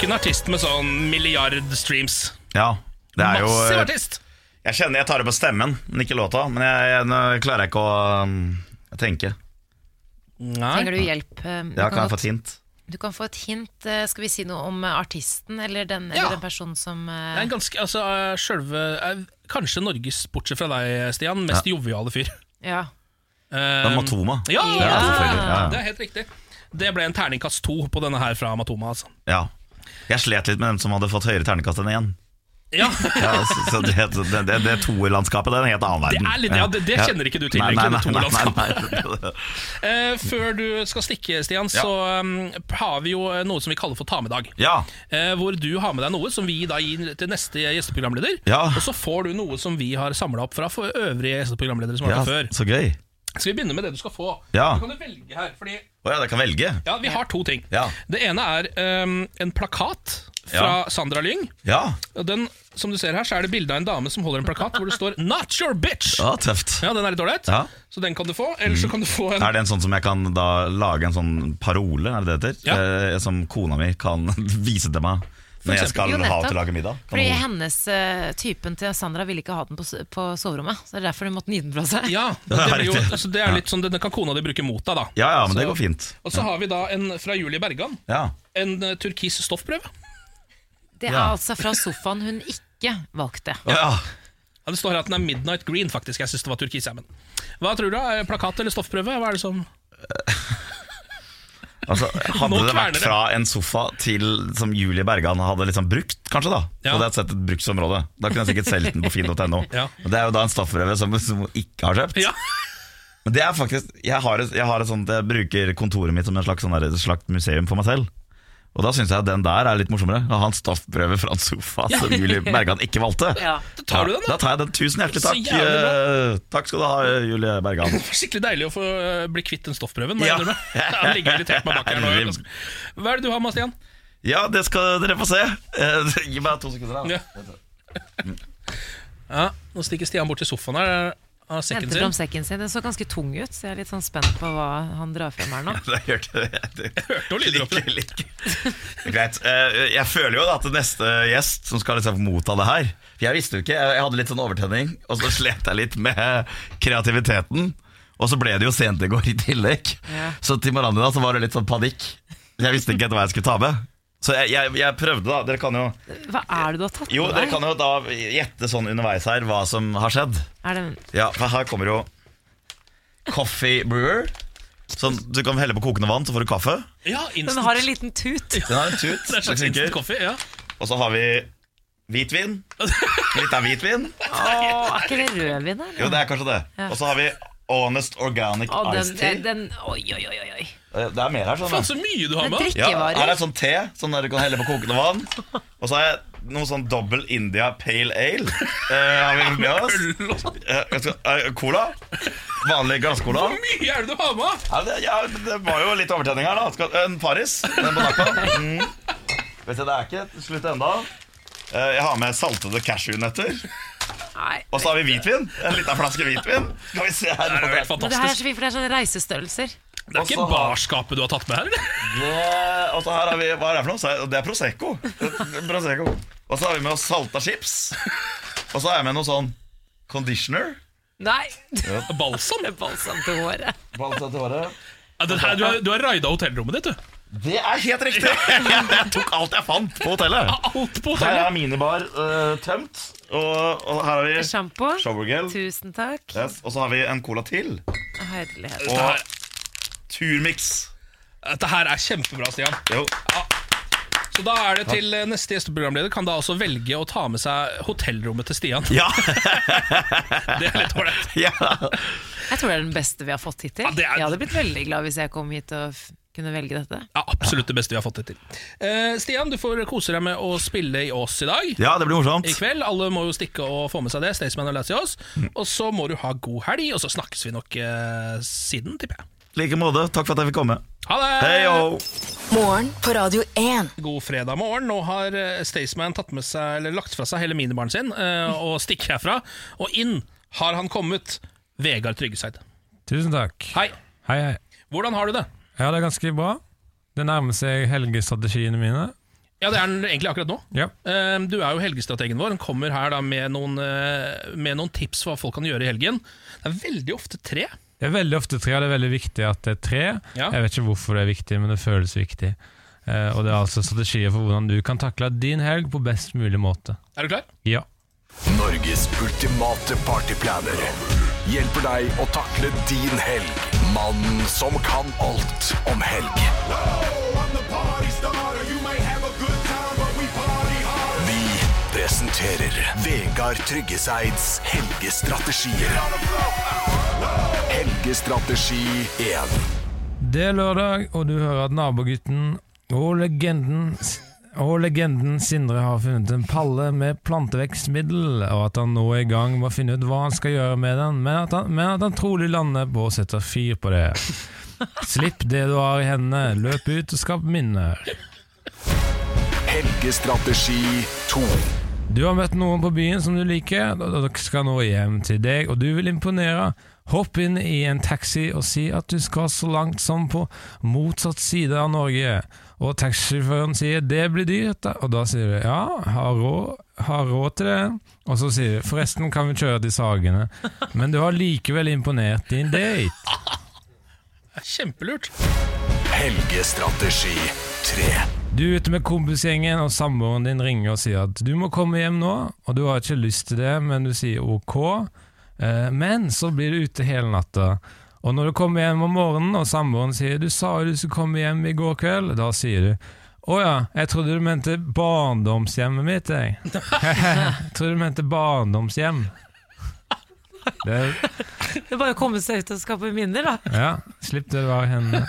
Ikke en artist med sånn milliard streams. Ja, det er jo Massiv eh, artist! Jeg kjenner jeg tar det på stemmen, men ikke låta. Men jeg, jeg, klarer jeg ikke å um, tenke. Nei. Trenger du hjelp? Eh, Ja, kan kan jeg få et hint? Du kan få et hint. Eh, Skal vi si noe om artisten, eller den, Ja. eller den personen som Det en ganske, altså, selve, Kanskje Norges, bortsett fra deg, Stian, mest joviale fyr. Ja. Det er Matoma. Ja, Ja. Ja, Det er helt riktig. Det ble en terningkast to på denne her fra Matoma. Altså. ja. Jeg slet litt med dem som hadde fått høyere ternekast enn én. Ja, Ja, så, så det, det, det, det toerlandskapet er en helt annen verden. Det er litt- ja, det- det kjenner ikke du til, Nei, nei, det nei, eh, Før du skal stikke, Stian, Ja. så um, har vi jo eh, noe som vi kaller for ta med-dag. Ja, Eh, hvor du har med deg noe som vi da gir til neste gjesteprogramleder. Ja. Og så får du noe som vi har samla opp fra for øvrige gjesteprogramledere som har vært før. så gøy. Skal vi begynne med det du skal få? Ja. Du kan du velge her, fordi Å ja, dere kan velge? ja, vi har to ting. Ja. Det ene er um, en plakat fra Ja. Sandra Lyng. Ja, Den, som du ser her, så er det bilde av en dame som holder en plakat hvor det står 'Not your bitch'. ja tøft. Ja, Den er litt ålreit, Ja. så den kan du få. Eller så kan du få en Er det en sånn som jeg kan da lage en sånn parole, er det det heter? Ja. Eh, som kona mi kan vise til meg når jeg skal ha til å lage middag. Kan Fordi hun- hennes uh, typen til Sandra ville ikke ha den på, på soverommet. Så det er derfor hun måtte gi den fra seg. Ja, det, jo, så det er litt sånn, Den kan kona di bruke mot deg, da. Ja, ja, men det går fint. Og så har vi da en fra Julie Bergan. Ja. En uh, turkis stoffprøve. Det er Ja. altså fra sofaen hun ikke valgte. Ja. Ja, Det står her at den er midnight green, faktisk. Jeg synes det var turkis. men. Hva tror du? da? Plakat eller stoffprøve? Hva er det som Altså, hadde det vært fra en sofa til som Julie Bergan hadde liksom brukt, kanskje da Ja. Hadde jeg sett et bruksområde Da kunne jeg sikkert solgt den på finn.no Ja. Det er jo da en stoffprøve som, som ikke har kjøpt Ja. Men det er faktisk Jeg har et, jeg har et sånt Jeg bruker kontoret mitt som en slags, sånn et slags museum for meg selv Og da synes jeg at den der er litt morsommere Å ha en stoffprøve fra en sofa Ja. som Julie Bergan ikke valgte Ja. Da tar du den, da. Da tar jeg den, tusen hjertelig takk. Eh, Takk skal du ha, Julie Bergan Det var skikkelig deilig å få eh, bli kvitt den stoffprøven. Ja. Jeg irritert meg bak her nå. Hva er det du har med, Stian? Ja, det skal dere få se Eh, Gi meg to sekunder da Ja. Ja, Nå stikker Stian bort til sofaen her. Av sekken Henter fram sekken sin. Den så ganske tung ut, så jeg er litt sånn spent på hva han drar frem her nå. Jeg hørte det. Hørte noen lyder. Greit. Eh, Jeg føler jo at neste gjest som skal liksom motta det her For Jeg visste jo ikke, jeg hadde litt sånn overtenning, og så slet jeg litt med kreativiteten. Og så ble det jo sent i går i tillegg. Ja. Så til Marandi da så var det litt sånn panikk. Jeg visste ikke hva jeg skulle ta med. Så jeg, jeg, jeg prøvde, da. Dere kan jo Hva er det du har tatt Jo, på dere kan jo da gjette sånn underveis her hva som har skjedd. Er det Ja, for her kommer jo Coffee brewer. Sånn, du kan helle på kokende vann, så får du kaffe. Ja, Den har en liten tut. Den har en tut. Det er slags instant coffee. Ja. Og så har vi hvitvin. Litt av hvitvin. Åh, er ikke det rødvin, der? Jo, det er kanskje det. Ja. Og så har vi Honest Organic Å, den, Ice Tea. den, oi, oi, oi, oi. Det er mer her. sånn Faen, så mye du har med! Ja, her er sånn te, sånn der du kan helle på kokende vann. Og så har jeg noe sånn Double India Pale Ale. Eh, har vi med oss. Sånn. Eh, skal, eh, cola. Vanlig glasscola. Hvor mye er det du har med? Ja, det, ja, det var jo litt overtenning her, da. Skal, en Paris. Den på natta. Mm. Vet du, det er ikke slutt ennå. Eh, Jeg har med saltede cashewnøtter. Og så har vi hvitvin. En liten flaske hvitvin. Skal vi se her. Det er helt Men det her er så fint, for det er sånne reisestørrelser. Det er ikke barskapet du har tatt med her, eller? Det, og så her har vi, Hva er det for noe? Det er Prosecco. Prosecco. Og så har vi med oss salta chips. Og så har jeg med noe sånn conditioner. Nei! Balsam? Det er balsam til håret. Balsam til håret. Ja, den her, du har, du har raida hotellrommet ditt, du. Det er helt riktig! Jeg tok alt jeg fant på hotellet. Alt på Her er minibar uh, tømt. Og, og her har vi Sjampo. Tusen takk. Yes. Og så har vi en cola til. Herlighet. Og turmix. dette her er kjempebra, Stian. Jo. Så da er det til eh, neste gjesteprogramleder kan da også velge å ta med seg hotellrommet til Stian. Ja. Det er litt ålreit. ja. Jeg tror det er den beste vi har fått hittil. Ja, er- Jeg hadde blitt veldig glad hvis jeg kom hit og kunne velge dette. Ja, absolutt det beste vi har fått hittil. til. Eh, Stian, du får kose deg med å spille i Ås i dag. ja, det blir morsomt. I kveld. Alle må jo stikke og få med seg det. Staysman og Lassie Ås. Mm. Og så må du ha god helg, og så snakkes vi nok uh, siden, tipper jeg. I like måte. Takk for at jeg fikk komme. Ha det! Hei. Morgen på Radio 1. God fredag morgen. Nå har eh, Staysman tatt med seg, eller lagt fra seg hele minibaren sin eh, og stikker herfra. Og inn har han kommet. Vegard Tryggeseid. Tusen takk. Hei. Hei, hei. Hvordan har du det? Ja, det er ganske bra. Det nærmer seg helgestrategiene mine. Ja, det er den egentlig akkurat nå. Ja. Eh, Du er jo helgestrategen vår. Den kommer her da med noen, med noen tips for hva folk kan gjøre i helgen. Det er veldig ofte tre. Det er veldig ofte tre, og det er veldig viktig at det er tre. Ja. Jeg vet ikke hvorfor det er viktig, men det føles viktig. Eh, og det er altså strategier for hvordan du kan takle din helg på best mulig måte. Er du klar? Ja. Norges ultimate partyplaner hjelper deg å takle din helg. Mannen som kan alt om helg. Vi presenterer Vegard Tryggeseids helgestrategier. Helgestrategi 1. Det er lørdag, og du hører at nabogutten og legenden og legenden Sindre har funnet en palle med plantevekstmiddel, og at han nå er i gang med å finne ut hva han skal gjøre med den, men at han, men at han trolig lander på å sette fyr på det. Slipp det du har i hendene, løp ut og skap minner. Helgestrategi 2. Du har møtt noen på byen som du liker, og dere skal nå hjem til deg, og du vil imponere. Hopp inn i en taxi og si at du skal så langt som på motsatt side av Norge, Og taxisjåføren sier 'det blir dyrt', da. og da sier du 'ja, har råd, har råd til det'. Og så sier du 'forresten kan vi kjøre til Sagene', men du har likevel imponert din date. Kjempelurt. Helgestrategi 3. Du er ute med kompisgjengen, og samboeren din ringer og sier at du må komme hjem nå, og du har ikke lyst til det, men du sier ok. Eh, Men så blir du ute hele natta. Og når du kommer hjem om morgenen, og samboeren sier du sa jo du skulle komme hjem i går kveld, da sier du å ja, jeg trodde du mente barndomshjemmet mitt, jeg. jeg trodde du mente barndomshjem. Det er, Det er bare å komme seg ut og skape minner, da. ja, slipp det var henne.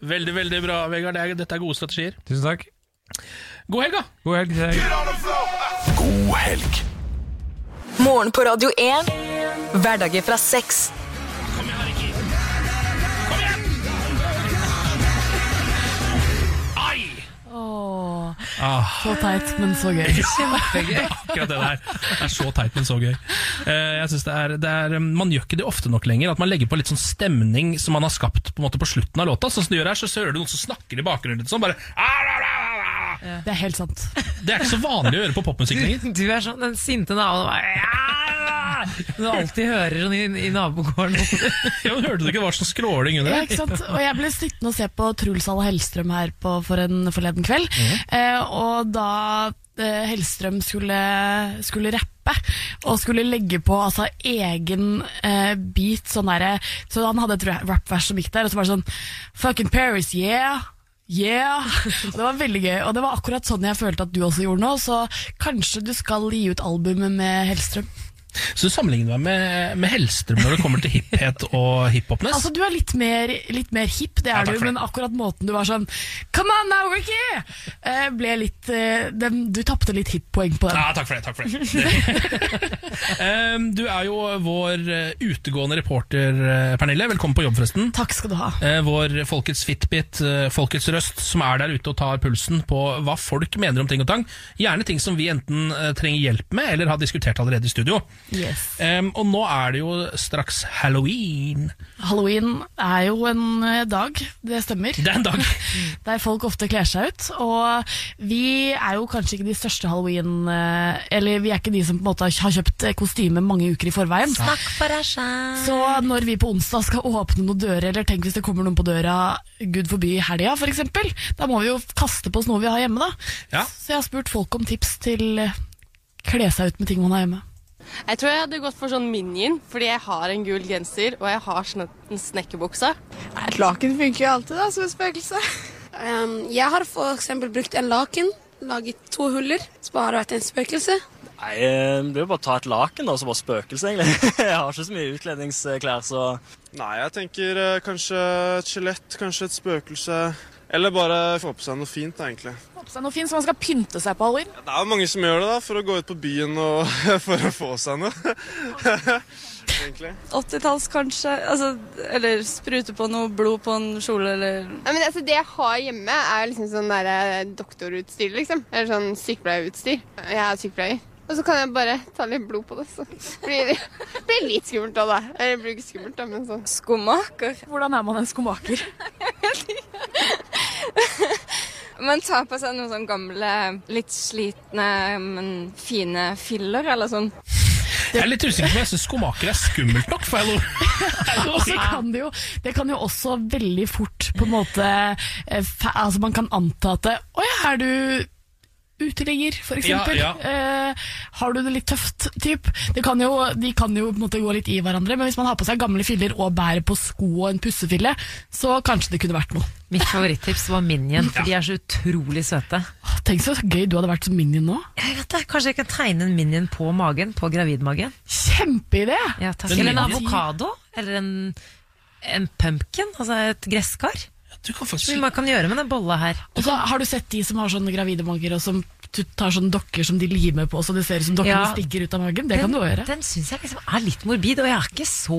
Veldig, veldig bra, Vegard. Dette er gode strategier. Tusen takk. God helg, da! God helg til deg. God helg. Morgen på Radio 1. Hverdager fra seks. Åh, Ah. så teit, men så gøy. Akkurat det der. Det er så teit, men så gøy. Eh, Jeg synes det er, det er, Man gjør ikke det ofte nok lenger. At man legger på litt sånn stemning som man har skapt på, en måte på slutten av låta. Sånn som du gjør her, så hører du noen som snakker i bakgrunnen. Litt sånn, bare, Det er helt sant. det er ikke så vanlig å gjøre på popmusikk lenger. Du er sånn den sinte naboen. «Ja!» Du alltid hører sånn i, i nabogården. Ja, men Hørte du ikke det var sånn skråling under der? ikke sant? Og jeg ble sittende og se på Truls Alle Hellstrøm her på, for en forleden kveld. eh, og da eh, Hellstrøm skulle, skulle rappe, og skulle legge på altså, egen eh, beat sånn der, Så han hadde et ra- rap-vers som gikk der, og så var det sånn Fucking Paris, yeah! Yeah! Det var veldig gøy, og det var akkurat sånn jeg følte at du også gjorde nå, så kanskje du skal gi ut albumet med Hellstrøm. Så du sammenligner meg med, med Hellstrøm når det kommer til hipphet og hiphopness? Altså, du er litt mer, litt mer hipp, det er ja, du, men akkurat måten du var sånn Come on now, Ricky! Eh, ble litt eh, den, Du tapte litt hipp-poeng på den. Ja, takk for det. takk for det Du er jo vår eh, utegående reporter, Pernille. Velkommen på jobb, forresten. Takk skal du ha. Vår folkets fitbit, folkets røst, som er der ute og tar pulsen på hva folk mener om ting og tang. Gjerne ting som vi enten trenger hjelp med, eller har diskutert allerede i studio. Yes. Um, og nå er det jo straks halloween. Halloween er jo en eh, dag, det stemmer. Det er en dag. Der folk ofte kler seg ut. Og vi er jo kanskje ikke de største halloween... eh, Eller vi er ikke de som på en måte har kjøpt eh, kostyme mange uker i forveien. Snakk for deg selv. Så når vi på onsdag skal åpne noen dører, eller tenk hvis det kommer noen på døra, gud forby i helga f.eks., da må vi jo kaste på oss noe vi har hjemme, da. Ja. Så jeg har spurt folk om tips til kle seg ut med ting man har hjemme. Jeg tror jeg hadde gått for sånn minion, fordi jeg har en gul genser og jeg har sånn en snekkerbukse. Et laken funker jo alltid da, som et spøkelse. Um, jeg har for eksempel brukt en laken, laget to huller, så bare har vært en spøkelse. Nei, Det er jo bare å ta et laken, da, så bare spøkelse, egentlig. Jeg har ikke så mye utkledningsklær, så Nei, jeg tenker eh, kanskje et skjelett, kanskje et spøkelse. Eller bare få på seg noe fint, da, egentlig. Få på seg noe fint, så man skal pynte seg på halloween. Det er jo mange som gjør det, da, for å gå ut på byen og for å få seg noe. egentlig. 80-talls kanskje, altså, eller sprute på noe blod på en kjole, eller Ja, men altså, Det jeg har hjemme, er liksom sånn der, eh, doktorutstyr, liksom. Eller sånn sykepleierutstyr. Jeg er sykepleier. Og så kan jeg bare ta litt blod på det, så blir det blir litt skummelt av da. Eller det blir ikke skummelt, da, men sånn. Skomaker. Hvordan er man en skomaker? Man tar på seg noen sånne gamle, litt slitne, men fine filler, eller sånn. Jeg er litt usikker på om jeg syns skomaker er skummelt nok for så kan det jo Det kan jo også veldig fort på en måte eh, fa- Altså Man kan anta at det, Å ja, er du uteligger, for eksempel? Ja, Eh, har du det litt tøft, typ? Det kan jo, de kan jo på en måte gå litt i hverandre, men hvis man har på seg gamle filler og bærer på sko og en pussefille, så kanskje det kunne vært noe. Mitt favorittips var Minion, for de er så utrolig søte. Tenk så gøy du hadde vært som Minion nå. Jeg vet det, Kanskje jeg kan tegne en Minion på magen, på gravidmagen? Kjempeidé! Ja, takk. Eller en avokado, eller en, en pumpkin, altså et gresskar. Du kan Så man kan gjøre med den bolla her. Og så har du sett de som har sånne gravide mager, og som du tar sånne dokker som de limer på, så det ser ut som dokkene Ja. stikker ut av magen? Det kan du også gjøre. Den syns jeg liksom er litt morbid, og jeg er ikke så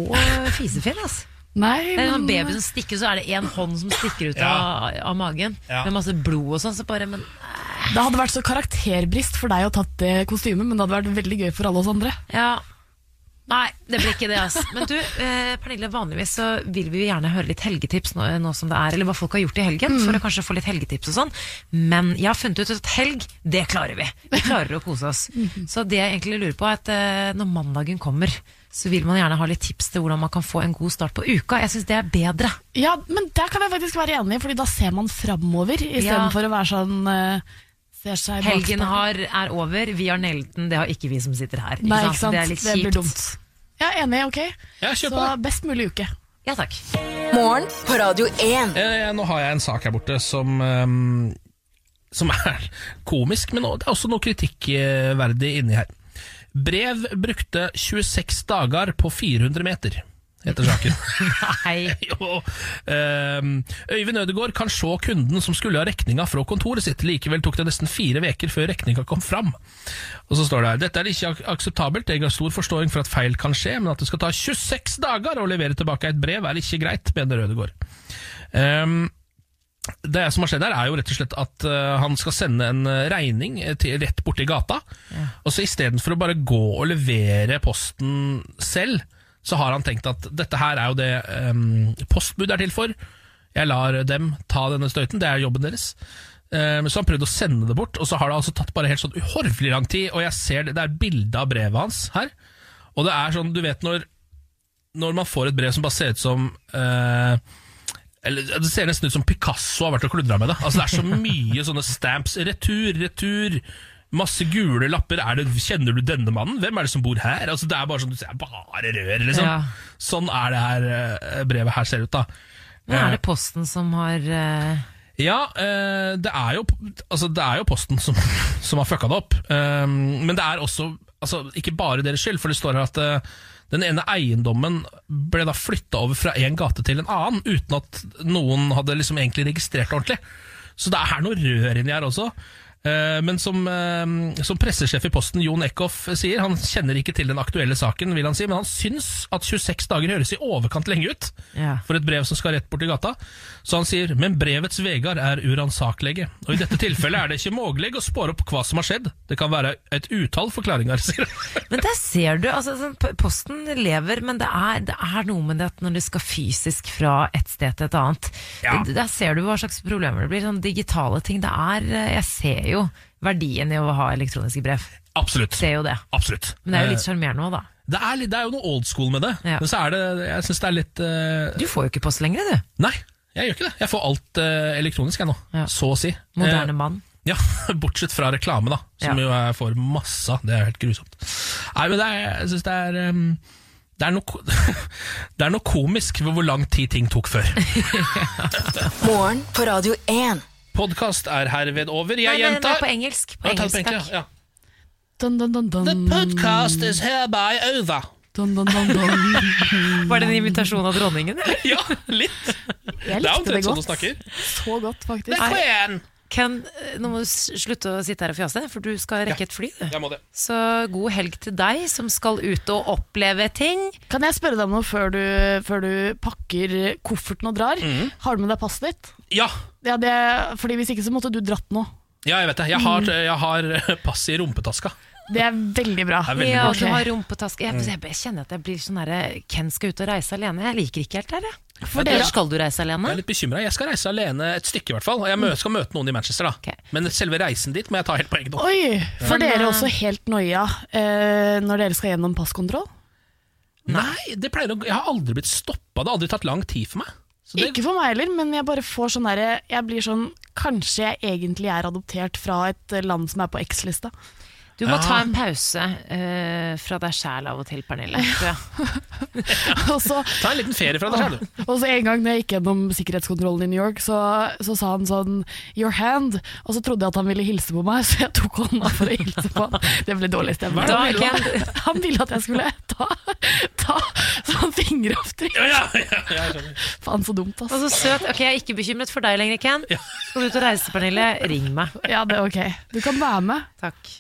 fisefjell. Altså. Nei, Det er en sånn baby som stikker, så er det en hånd som stikker ut Ja. av, av magen. Ja. Med masse blod og sånn. Så bare, men Det hadde vært så karakterbrist for deg å tatt det kostymet, men det hadde vært veldig gøy for alle oss andre. Ja. Nei, det blir ikke det. Altså. Men du, eh, Pernille, vanligvis så vil vi jo gjerne høre litt helgetips nå, nå som det er, eller hva folk har gjort i helgen, for å kanskje få litt helgetips og sånn. Men jeg har funnet ut at helg, det klarer vi. Vi klarer å kose oss. Så det jeg egentlig lurer på er at eh, når mandagen kommer, så vil man gjerne ha litt tips til hvordan man kan få en god start på uka. Jeg syns det er bedre. Ja, men der kan jeg faktisk være enig, Fordi da ser man framover istedenfor Ja. å være sånn eh, Helgen har, er over, vi har nailet den, det har ikke vi som sitter her. Nei, ikke sant? Det er litt Det blir dumt. dumt. Ja, enig, ok. Ja, kjør på Så best mulig uke. Ja, takk. Morgen på Radio 1. Eh, nå har jeg en sak her borte som ehm, Som er komisk, men det er også noe kritikkverdig inni her. Brev brukte 26 dager på 400 meter, heter saken. Nei. jo. Um, Øyvind Ødegård kan se kunden som skulle ha rekninga fra kontoret sitt. Likevel tok det nesten fire veker før rekninga kom fram. Og så står det her Dette er ikke ak akseptabelt. Jeg har stor forståing for at feil kan skje, men at det skal ta 26 dager å levere tilbake et brev, er ikke greit, mener Ødegård. Um, det som har skjedd her, er jo rett og slett at eh, han skal sende en eh, regning til, rett borti gata. Og så istedenfor å bare gå og levere posten selv, så har han tenkt at dette her er jo det um, postbud er til for. Jeg lar dem ta denne støyten, det er jobben deres. Um, så han prøvde å sende det bort, og så har det altså tatt bare helt sånn uhorvelig lang tid. Og jeg ser det, det er bilde av brevet hans her. Og det er sånn, du vet når, når man får et brev som bare ser ut som uh, eller, Det ser nesten ut som Picasso har vært og kludra med det. Altså, det er så mye sånne stamps. Retur, retur. Masse gule lapper. Er det, kjenner du denne mannen? Hvem er det som bor her? Altså, det er bare sånn, du ser bare rør, liksom. Ja. Sånn er det her eh, brevet her ser ut, da. Nå er det Posten som har uh... Ja, uh, det, er jo, altså, det er jo Posten som, som har fucka det opp. Um, men det er også altså, ikke bare deres skyld, for det står her at uh, den ene eiendommen ble da flytta over fra en gate til en annen, uten at noen hadde liksom egentlig registrert det ordentlig. Så det er noe rør inni her også. Eh, Men som, eh, som pressesjef i Posten, Jon Eckhoff, sier, han kjenner ikke til den aktuelle saken, vil han si, men han syns at 26 dager høres i overkant lenge ut Ja. for et brev som skal rett bort i gata. Så han sier men brevets Vegard er uransakelige, og i dette tilfellet er det ikke mulig å spåre opp hva som har skjedd. Det kan være et utall forklaringer, sier han. Men der ser du, altså, sånn, Posten lever, men det er, det er noe med det at når det skal fysisk fra et sted til et annet Ja. Der ser du hva slags problemer det blir. Sånn digitale ting. Det er, eh, jeg ser jo verdien i å ha elektroniske brev. Absolutt. Ser jo det. Absolutt. Men det er jo Eh, litt sjarmerende òg, da. Det er, litt, det er jo noe old school med det, men så er det Jeg syns det er litt uh... Du får jo ikke post lenger, du. Nei, jeg gjør ikke det. Jeg får alt uh, elektronisk, jeg nå. Så å si. Moderne Eh, mann. Ja, bortsett fra reklame, da. Som Ja. jo jeg får masse av. Det er helt grusomt. Nei, men det er, jeg synes det er um, det er, noe, det er noe komisk ved hvor lang tid ting tok før. Morgen på Radio 1. Podkast er herved over. Jeg Nei, gjentar på engelsk. På Ja, på engelsk, engelsk, takk. ja. Dun, dun, dun, dun. The podcast is hereby over. Dun, dun, dun, dun. Var det en invitasjon av dronningen? Ja, litt. Jeg Det er likte omtrent det sånn godt. hun snakker. Så godt, faktisk. Queen! Ken, eh, nå må du slutte å sitte her og fjase, for du skal rekke et fly. Jeg må det. Så god helg til deg som skal ut og oppleve ting. Kan jeg spørre deg om noe før du, før du pakker kofferten og drar? Mhm. Har du med deg passet ditt? Ja. Ja, det, fordi Hvis ikke så måtte du dratt nå. ja, jeg vet det. Jeg har, jeg har pass i rumpetaska. Det er veldig bra. Er veldig Ja, bra. du har rumpetaske. Jeg, Mm. jeg, jeg kjenner at jeg blir sånn herre Ken skal ut og reise alene. Jeg liker ikke helt det. jeg. For dere- skal du reise alene? Jeg er litt bekymra. Jeg skal reise alene et stykke, i hvert fall. Og jeg mø skal møte noen i Manchester, da. Men selve reisen dit må jeg ta helt på egen hånd. Oi, For ja. dere eh, også helt noia eh, når dere skal gjennom passkontroll? Nei, det pleier å Jeg har aldri blitt stoppa. Det har aldri tatt lang tid for meg. Det, Ikke for meg heller, men jeg bare får sånn derre Jeg blir sånn Kanskje jeg egentlig er adoptert fra et land som er på X-lista. Du må Ja. ta en pause uh, fra deg sjæl av og til, Pernille. Ja. og så Ta en liten ferie fra deg selv, du. Og så En gang når jeg gikk gjennom sikkerhetskontrollen i New York, så, så sa han sånn 'your hand', og så trodde jeg at han ville hilse på meg, så jeg tok hånda for å hilse på han. Det ble dårlig stemning. Han han? han ville at jeg skulle ta, ta sånn fingeravtrykk. Ja, ja. Faen, så dumt, Og ass. så søt. Ok, jeg er ikke bekymret for deg lenger, Ken. Skal du ut og reise, Pernille, ring meg. Ja, det er ok. Du kan være med. Takk.